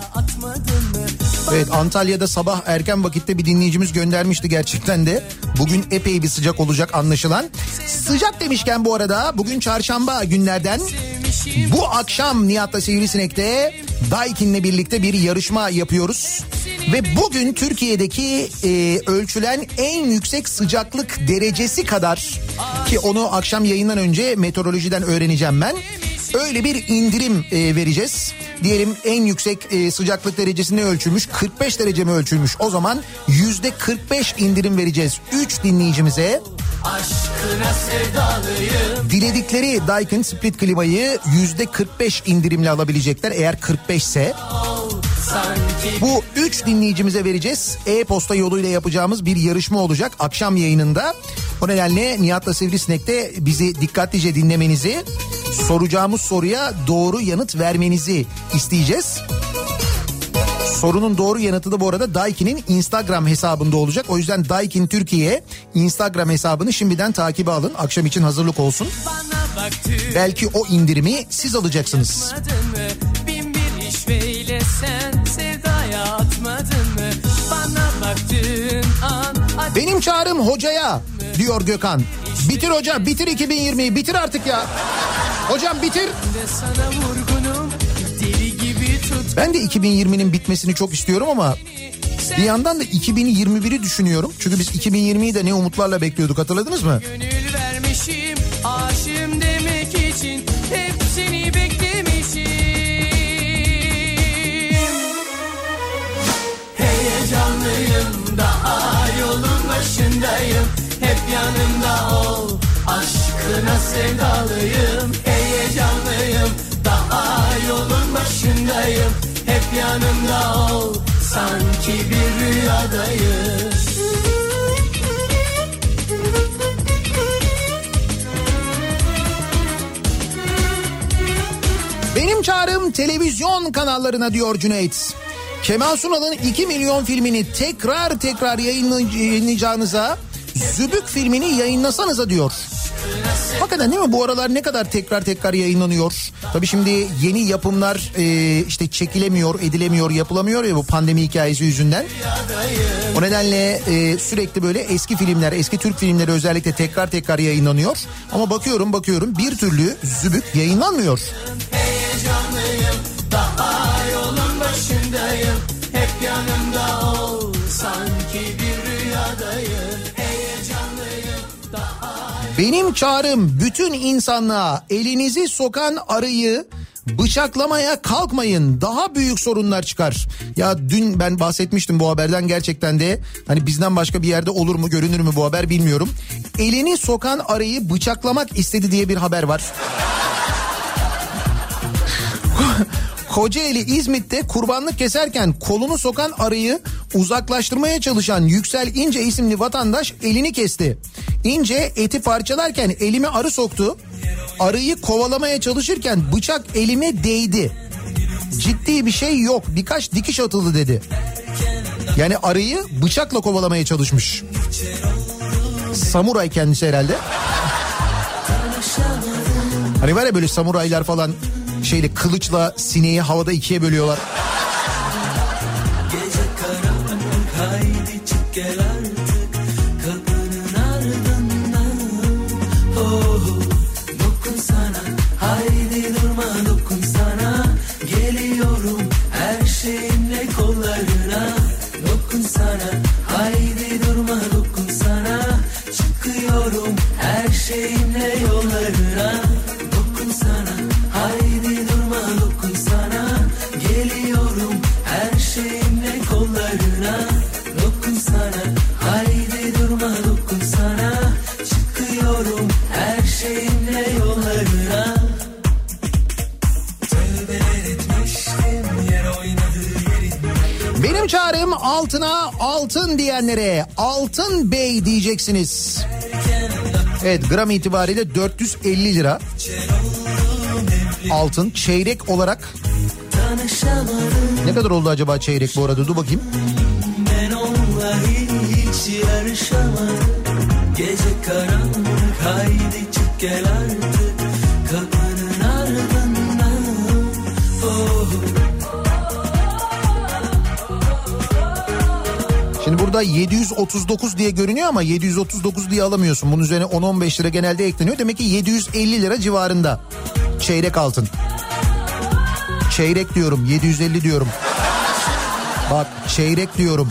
Evet Antalya'da sabah erken vakitte bir dinleyicimiz göndermişti gerçekten de. Bugün epey bir sıcak olacak anlaşılan. Sıcak demişken bu arada bugün çarşamba günlerden bu akşam Nihat'la Sivrisinek'te Daikin'le birlikte bir yarışma yapıyoruz. Ve bugün Türkiye'deki e, ölçülen en yüksek sıcaklık derecesi kadar ki onu akşam yayından önce meteorolojiden öğreneceğim ben. Öyle bir indirim e, vereceğiz. Diyelim en yüksek e, sıcaklık derecesini ölçülmüş 45 derece mi ölçülmüş o zaman yüzde 45 indirim vereceğiz 3 dinleyicimize. Diledikleri Daikin Split klimayı yüzde 45 indirimle alabilecekler eğer 45 ise. Sanki Bu 3 dinleyicimize vereceğiz. E-posta yoluyla yapacağımız bir yarışma olacak akşam yayınında. O nedenle Nihat'la Sivrisinek'te bizi dikkatlice dinlemenizi, soracağımız soruya doğru yanıt vermenizi isteyeceğiz. Sorunun doğru yanıtı da bu arada Daikin'in Instagram hesabında olacak. O yüzden Daikin Türkiye Instagram hesabını şimdiden takibe alın. Akşam için hazırlık olsun. Belki o indirimi siz alacaksınız. atmadın Benim çağrım hocaya diyor Gökhan. Bitir hoca bitir 2020'yi bitir artık ya. Hocam bitir. Ben de 2020'nin bitmesini çok istiyorum ama bir yandan da 2021'i düşünüyorum. Çünkü biz 2020'yi de ne umutlarla bekliyorduk hatırladınız mı? Gönül vermişim aşığım demek için hepsini beklemişim. Heyecanlıyım daha başındayım Hep yanımda ol. Aşkına sevdalıyım. Heyecanlıyım. Daha yolun başındayım. Hep yanımda ol. Sanki bir rüyadayım Benim çağrım televizyon kanallarına diyor Cüneyt. Kemal Sunal'ın 2 milyon filmini tekrar tekrar yayınlay- yayınlayacağınıza Zübük filmini yayınlasanıza diyor. Hakikaten değil mi bu aralar ne kadar tekrar tekrar yayınlanıyor. Tabii şimdi yeni yapımlar e, işte çekilemiyor, edilemiyor, yapılamıyor ya bu pandemi hikayesi yüzünden. O nedenle e, sürekli böyle eski filmler, eski Türk filmleri özellikle tekrar tekrar yayınlanıyor. Ama bakıyorum bakıyorum bir türlü Zübük yayınlanmıyor. Heyecanlıyım Benim çağrım bütün insanlığa elinizi sokan arıyı bıçaklamaya kalkmayın. Daha büyük sorunlar çıkar. Ya dün ben bahsetmiştim bu haberden gerçekten de hani bizden başka bir yerde olur mu görünür mü bu haber bilmiyorum. Elini sokan arıyı bıçaklamak istedi diye bir haber var. Kocaeli İzmit'te kurbanlık keserken kolunu sokan arıyı uzaklaştırmaya çalışan Yüksel İnce isimli vatandaş elini kesti. İnce eti parçalarken elime arı soktu. Arıyı kovalamaya çalışırken bıçak elime değdi. Ciddi bir şey yok birkaç dikiş atıldı dedi. Yani arıyı bıçakla kovalamaya çalışmış. Samuray kendisi herhalde. Hani var ya böyle samuraylar falan şeyle kılıçla sineği havada ikiye bölüyorlar. Artık oh, Dokun sana haydi bey diyeceksiniz. Evet gram itibariyle 450 lira. Altın çeyrek olarak ne kadar oldu acaba çeyrek bu arada dur bakayım. ben onunla hiç yarışamadım Gece karanlık haydi çık gel artık burada 739 diye görünüyor ama 739 diye alamıyorsun. Bunun üzerine 10-15 lira genelde ekleniyor. Demek ki 750 lira civarında çeyrek altın. Çeyrek diyorum 750 diyorum. Bak çeyrek diyorum.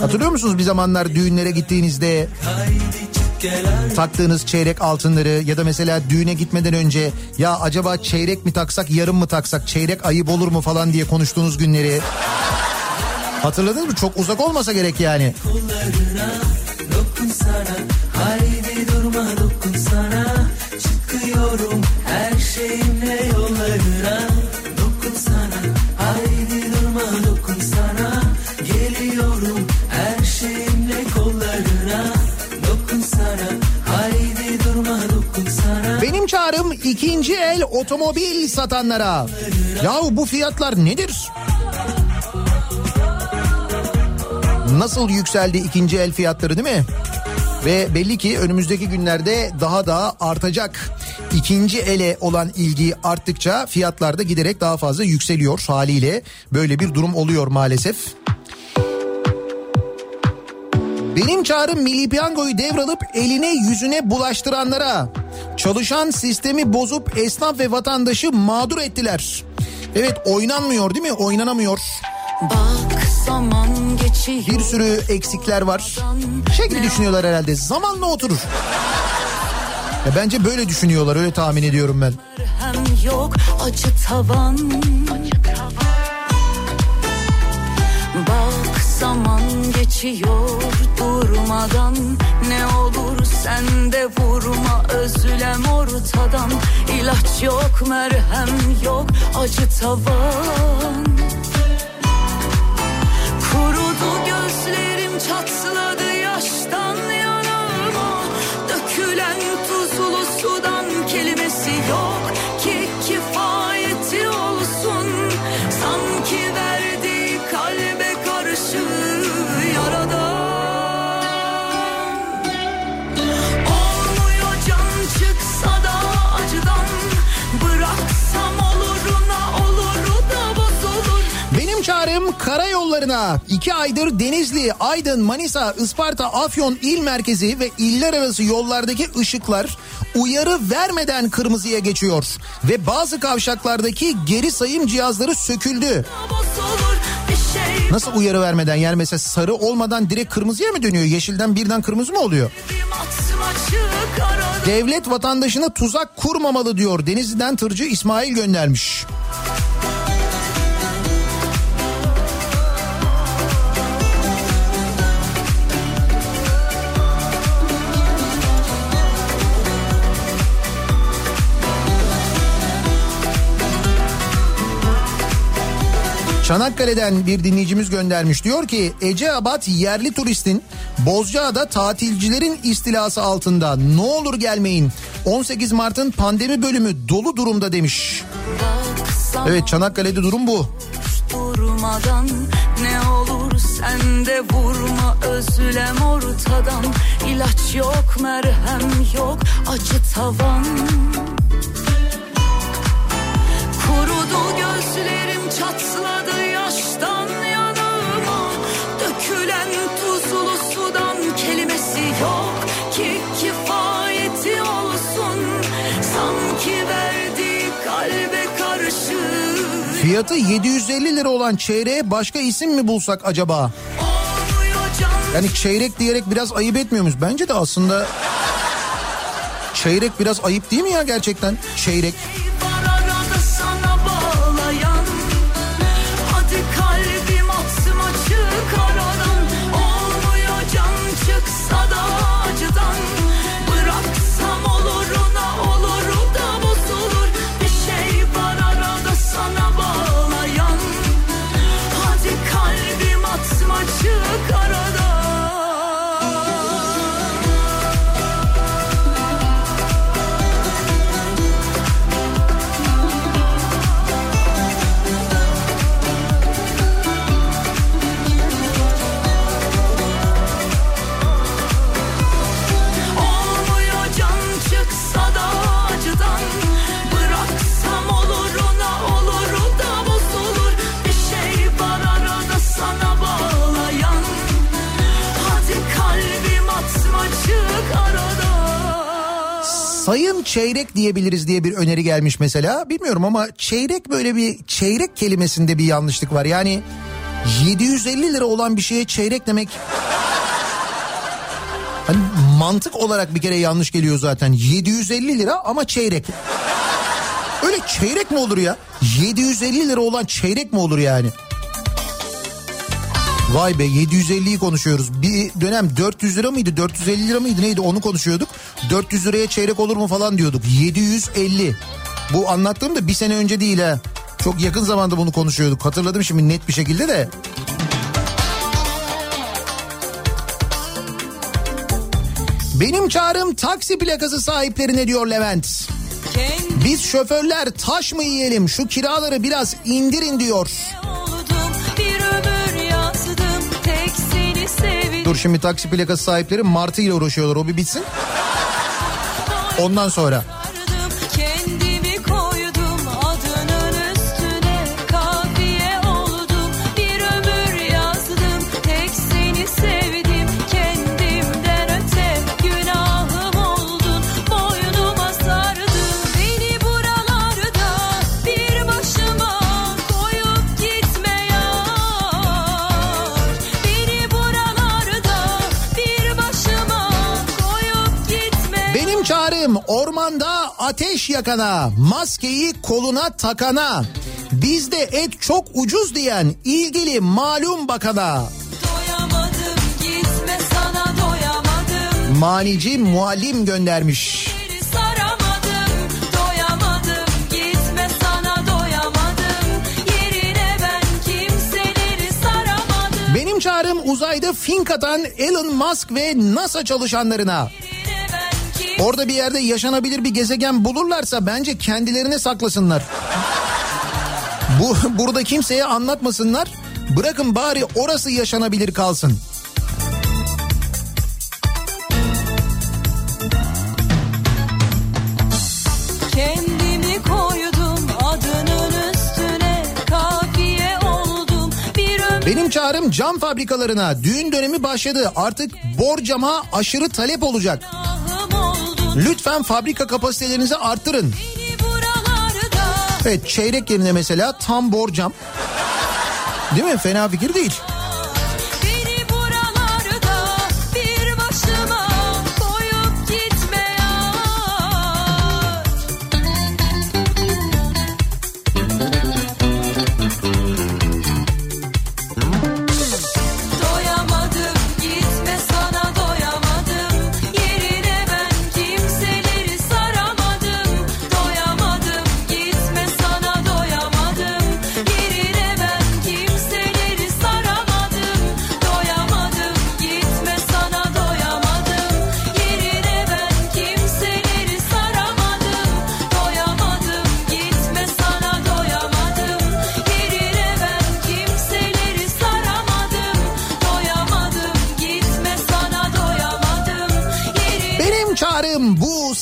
Hatırlıyor musunuz bir zamanlar düğünlere gittiğinizde taktığınız çeyrek altınları ya da mesela düğüne gitmeden önce ya acaba çeyrek mi taksak yarım mı taksak çeyrek ayıp olur mu falan diye konuştuğunuz günleri hatırladınız mı? Çok uzak olmasa gerek yani. kollarına ikinci el otomobil satanlara. Yahu bu fiyatlar nedir? Nasıl yükseldi ikinci el fiyatları değil mi? Ve belli ki önümüzdeki günlerde daha da artacak. İkinci ele olan ilgi arttıkça fiyatlar da giderek daha fazla yükseliyor haliyle. Böyle bir durum oluyor maalesef. Benim çağrım Milli Piyango'yu devralıp eline yüzüne bulaştıranlara. Çalışan sistemi bozup esnaf ve vatandaşı mağdur ettiler. Evet oynanmıyor değil mi? Oynanamıyor. Bak zaman geçiyor. Bir sürü eksikler var. Şey gibi düşünüyorlar herhalde zamanla oturur. Ya bence böyle düşünüyorlar öyle tahmin ediyorum ben. Hem yok acı tavan. Bak zaman geçiyor durmadan. Ne olur sen de vurma özlem ortadan. İlaç yok merhem yok acı tavan karayollarına iki aydır Denizli, Aydın, Manisa, Isparta, Afyon il merkezi ve iller arası yollardaki ışıklar uyarı vermeden kırmızıya geçiyor. Ve bazı kavşaklardaki geri sayım cihazları söküldü. Nasıl uyarı vermeden yani mesela sarı olmadan direkt kırmızıya mı dönüyor? Yeşilden birden kırmızı mı oluyor? Devlet vatandaşına tuzak kurmamalı diyor. Denizli'den tırcı İsmail göndermiş. Çanakkale'den bir dinleyicimiz göndermiş. Diyor ki Eceabat yerli turistin Bozcaada tatilcilerin istilası altında. Ne olur gelmeyin. 18 Mart'ın pandemi bölümü dolu durumda demiş. Evet Çanakkale'de durum bu. durmadan Ne olur sen de vurma özlem ortadan İlaç yok merhem yok acı tavan Kurudu gözlerim çatladı yaştan yanıma Dökülen tuzlu sudan kelimesi yok ki kifayeti olsun Sanki verdiği kalbe karşı Fiyatı 750 lira olan çeyreğe başka isim mi bulsak acaba? Yani çeyrek diyerek biraz ayıp etmiyor muyuz? Bence de aslında çeyrek biraz ayıp değil mi ya gerçekten? Çeyrek. Sayın çeyrek diyebiliriz diye bir öneri gelmiş mesela. Bilmiyorum ama çeyrek böyle bir çeyrek kelimesinde bir yanlışlık var. Yani 750 lira olan bir şeye çeyrek demek hani mantık olarak bir kere yanlış geliyor zaten. 750 lira ama çeyrek. Öyle çeyrek mi olur ya? 750 lira olan çeyrek mi olur yani? Vay be 750'yi konuşuyoruz. Bir dönem 400 lira mıydı 450 lira mıydı neydi onu konuşuyorduk. 400 liraya çeyrek olur mu falan diyorduk. 750. Bu anlattığım da bir sene önce değil ha. Çok yakın zamanda bunu konuşuyorduk. Hatırladım şimdi net bir şekilde de. Benim çağrım taksi plakası sahiplerine diyor Levent. Biz şoförler taş mı yiyelim şu kiraları biraz indirin diyor. Dur şimdi taksi plakası sahipleri martı ile uğraşıyorlar o bir bitsin. Ondan sonra. Ateş yakana, maskeyi koluna takana, bizde et çok ucuz diyen ilgili malum bakana. Doyamadım gitme sana doyamadım Manici muallim göndermiş. Benim çağrım uzayda fink atan Elon Musk ve NASA çalışanlarına. Orada bir yerde yaşanabilir bir gezegen bulurlarsa bence kendilerine saklasınlar. Bu burada kimseye anlatmasınlar. Bırakın bari orası yaşanabilir kalsın. Kendimi koydum adının üstüne kafiye oldum bir ömür çağrım cam fabrikalarına düğün dönemi başladı. Artık borcama aşırı talep olacak. Lütfen fabrika kapasitelerinizi arttırın. Evet çeyrek yerine mesela tam borcam. Değil mi? Fena fikir değil.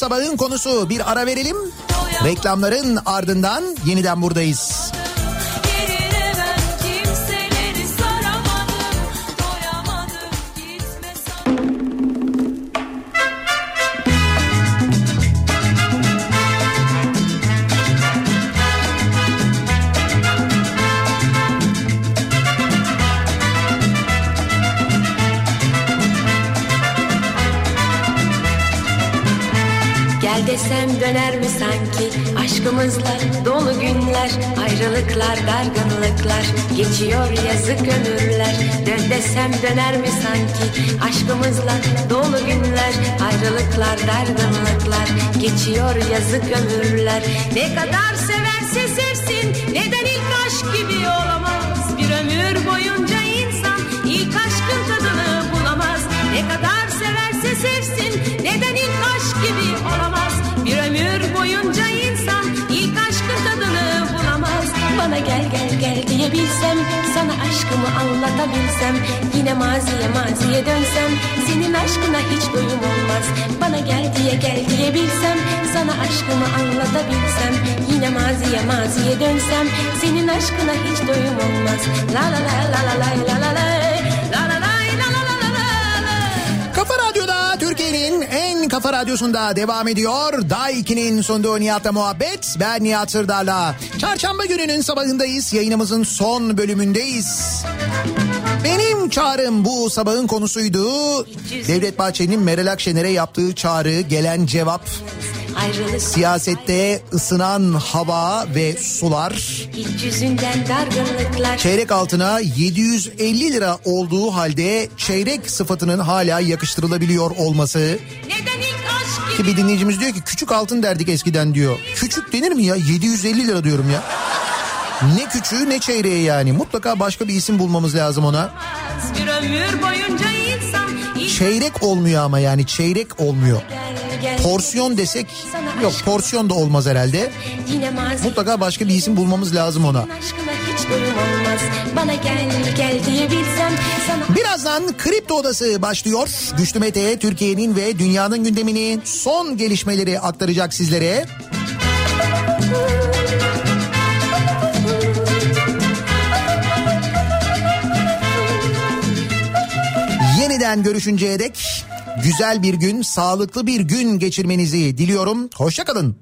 Sabahın konusu. Bir ara verelim. Reklamların ardından yeniden buradayız. Aşkımızla dolu günler ayrılıklar dargınlıklar geçiyor yazık ömürler dön desem döner mi sanki? Aşkımızla dolu günler ayrılıklar dargınlıklar geçiyor yazık ömürler ne kadar severse sevsin neden ilk aşk gibi olamaz diyebilsem sana aşkımı anlatabilsem yine maziye maziye dönsem senin aşkına hiç doyum olmaz. Bana gel diye gel diyebilsem sana aşkımı anlatabilsem yine maziye maziye dönsem senin aşkına hiç doyum olmaz. La la la la la la la la Türkiye'nin en kafa radyosunda devam ediyor. Day 2'nin sunduğu Nihat'la muhabbet. Ben Nihat Sırdar'la. Çarşamba gününün sabahındayız. Yayınımızın son bölümündeyiz. Benim çağrım bu sabahın konusuydu. Devlet Bahçeli'nin Meral Akşener'e yaptığı çağrı gelen cevap siyasette ısınan hava ve sular çeyrek altına 750 lira olduğu halde çeyrek sıfatının hala yakıştırılabiliyor olması ki bir dinleyicimiz diyor ki küçük altın derdik eskiden diyor. Küçük denir mi ya 750 lira diyorum ya. Ne küçüğü ne çeyreği yani mutlaka başka bir isim bulmamız lazım ona. bir ömür boyunca insan Çeyrek olmuyor ama yani çeyrek olmuyor. Porsiyon desek yok porsiyon da olmaz herhalde. Mutlaka başka bir isim bulmamız lazım ona. Birazdan Kripto Odası başlıyor. Güçlü Mete Türkiye'nin ve dünyanın gündemini son gelişmeleri aktaracak sizlere. Yeniden görüşünceye dek güzel bir gün, sağlıklı bir gün geçirmenizi diliyorum. Hoşçakalın.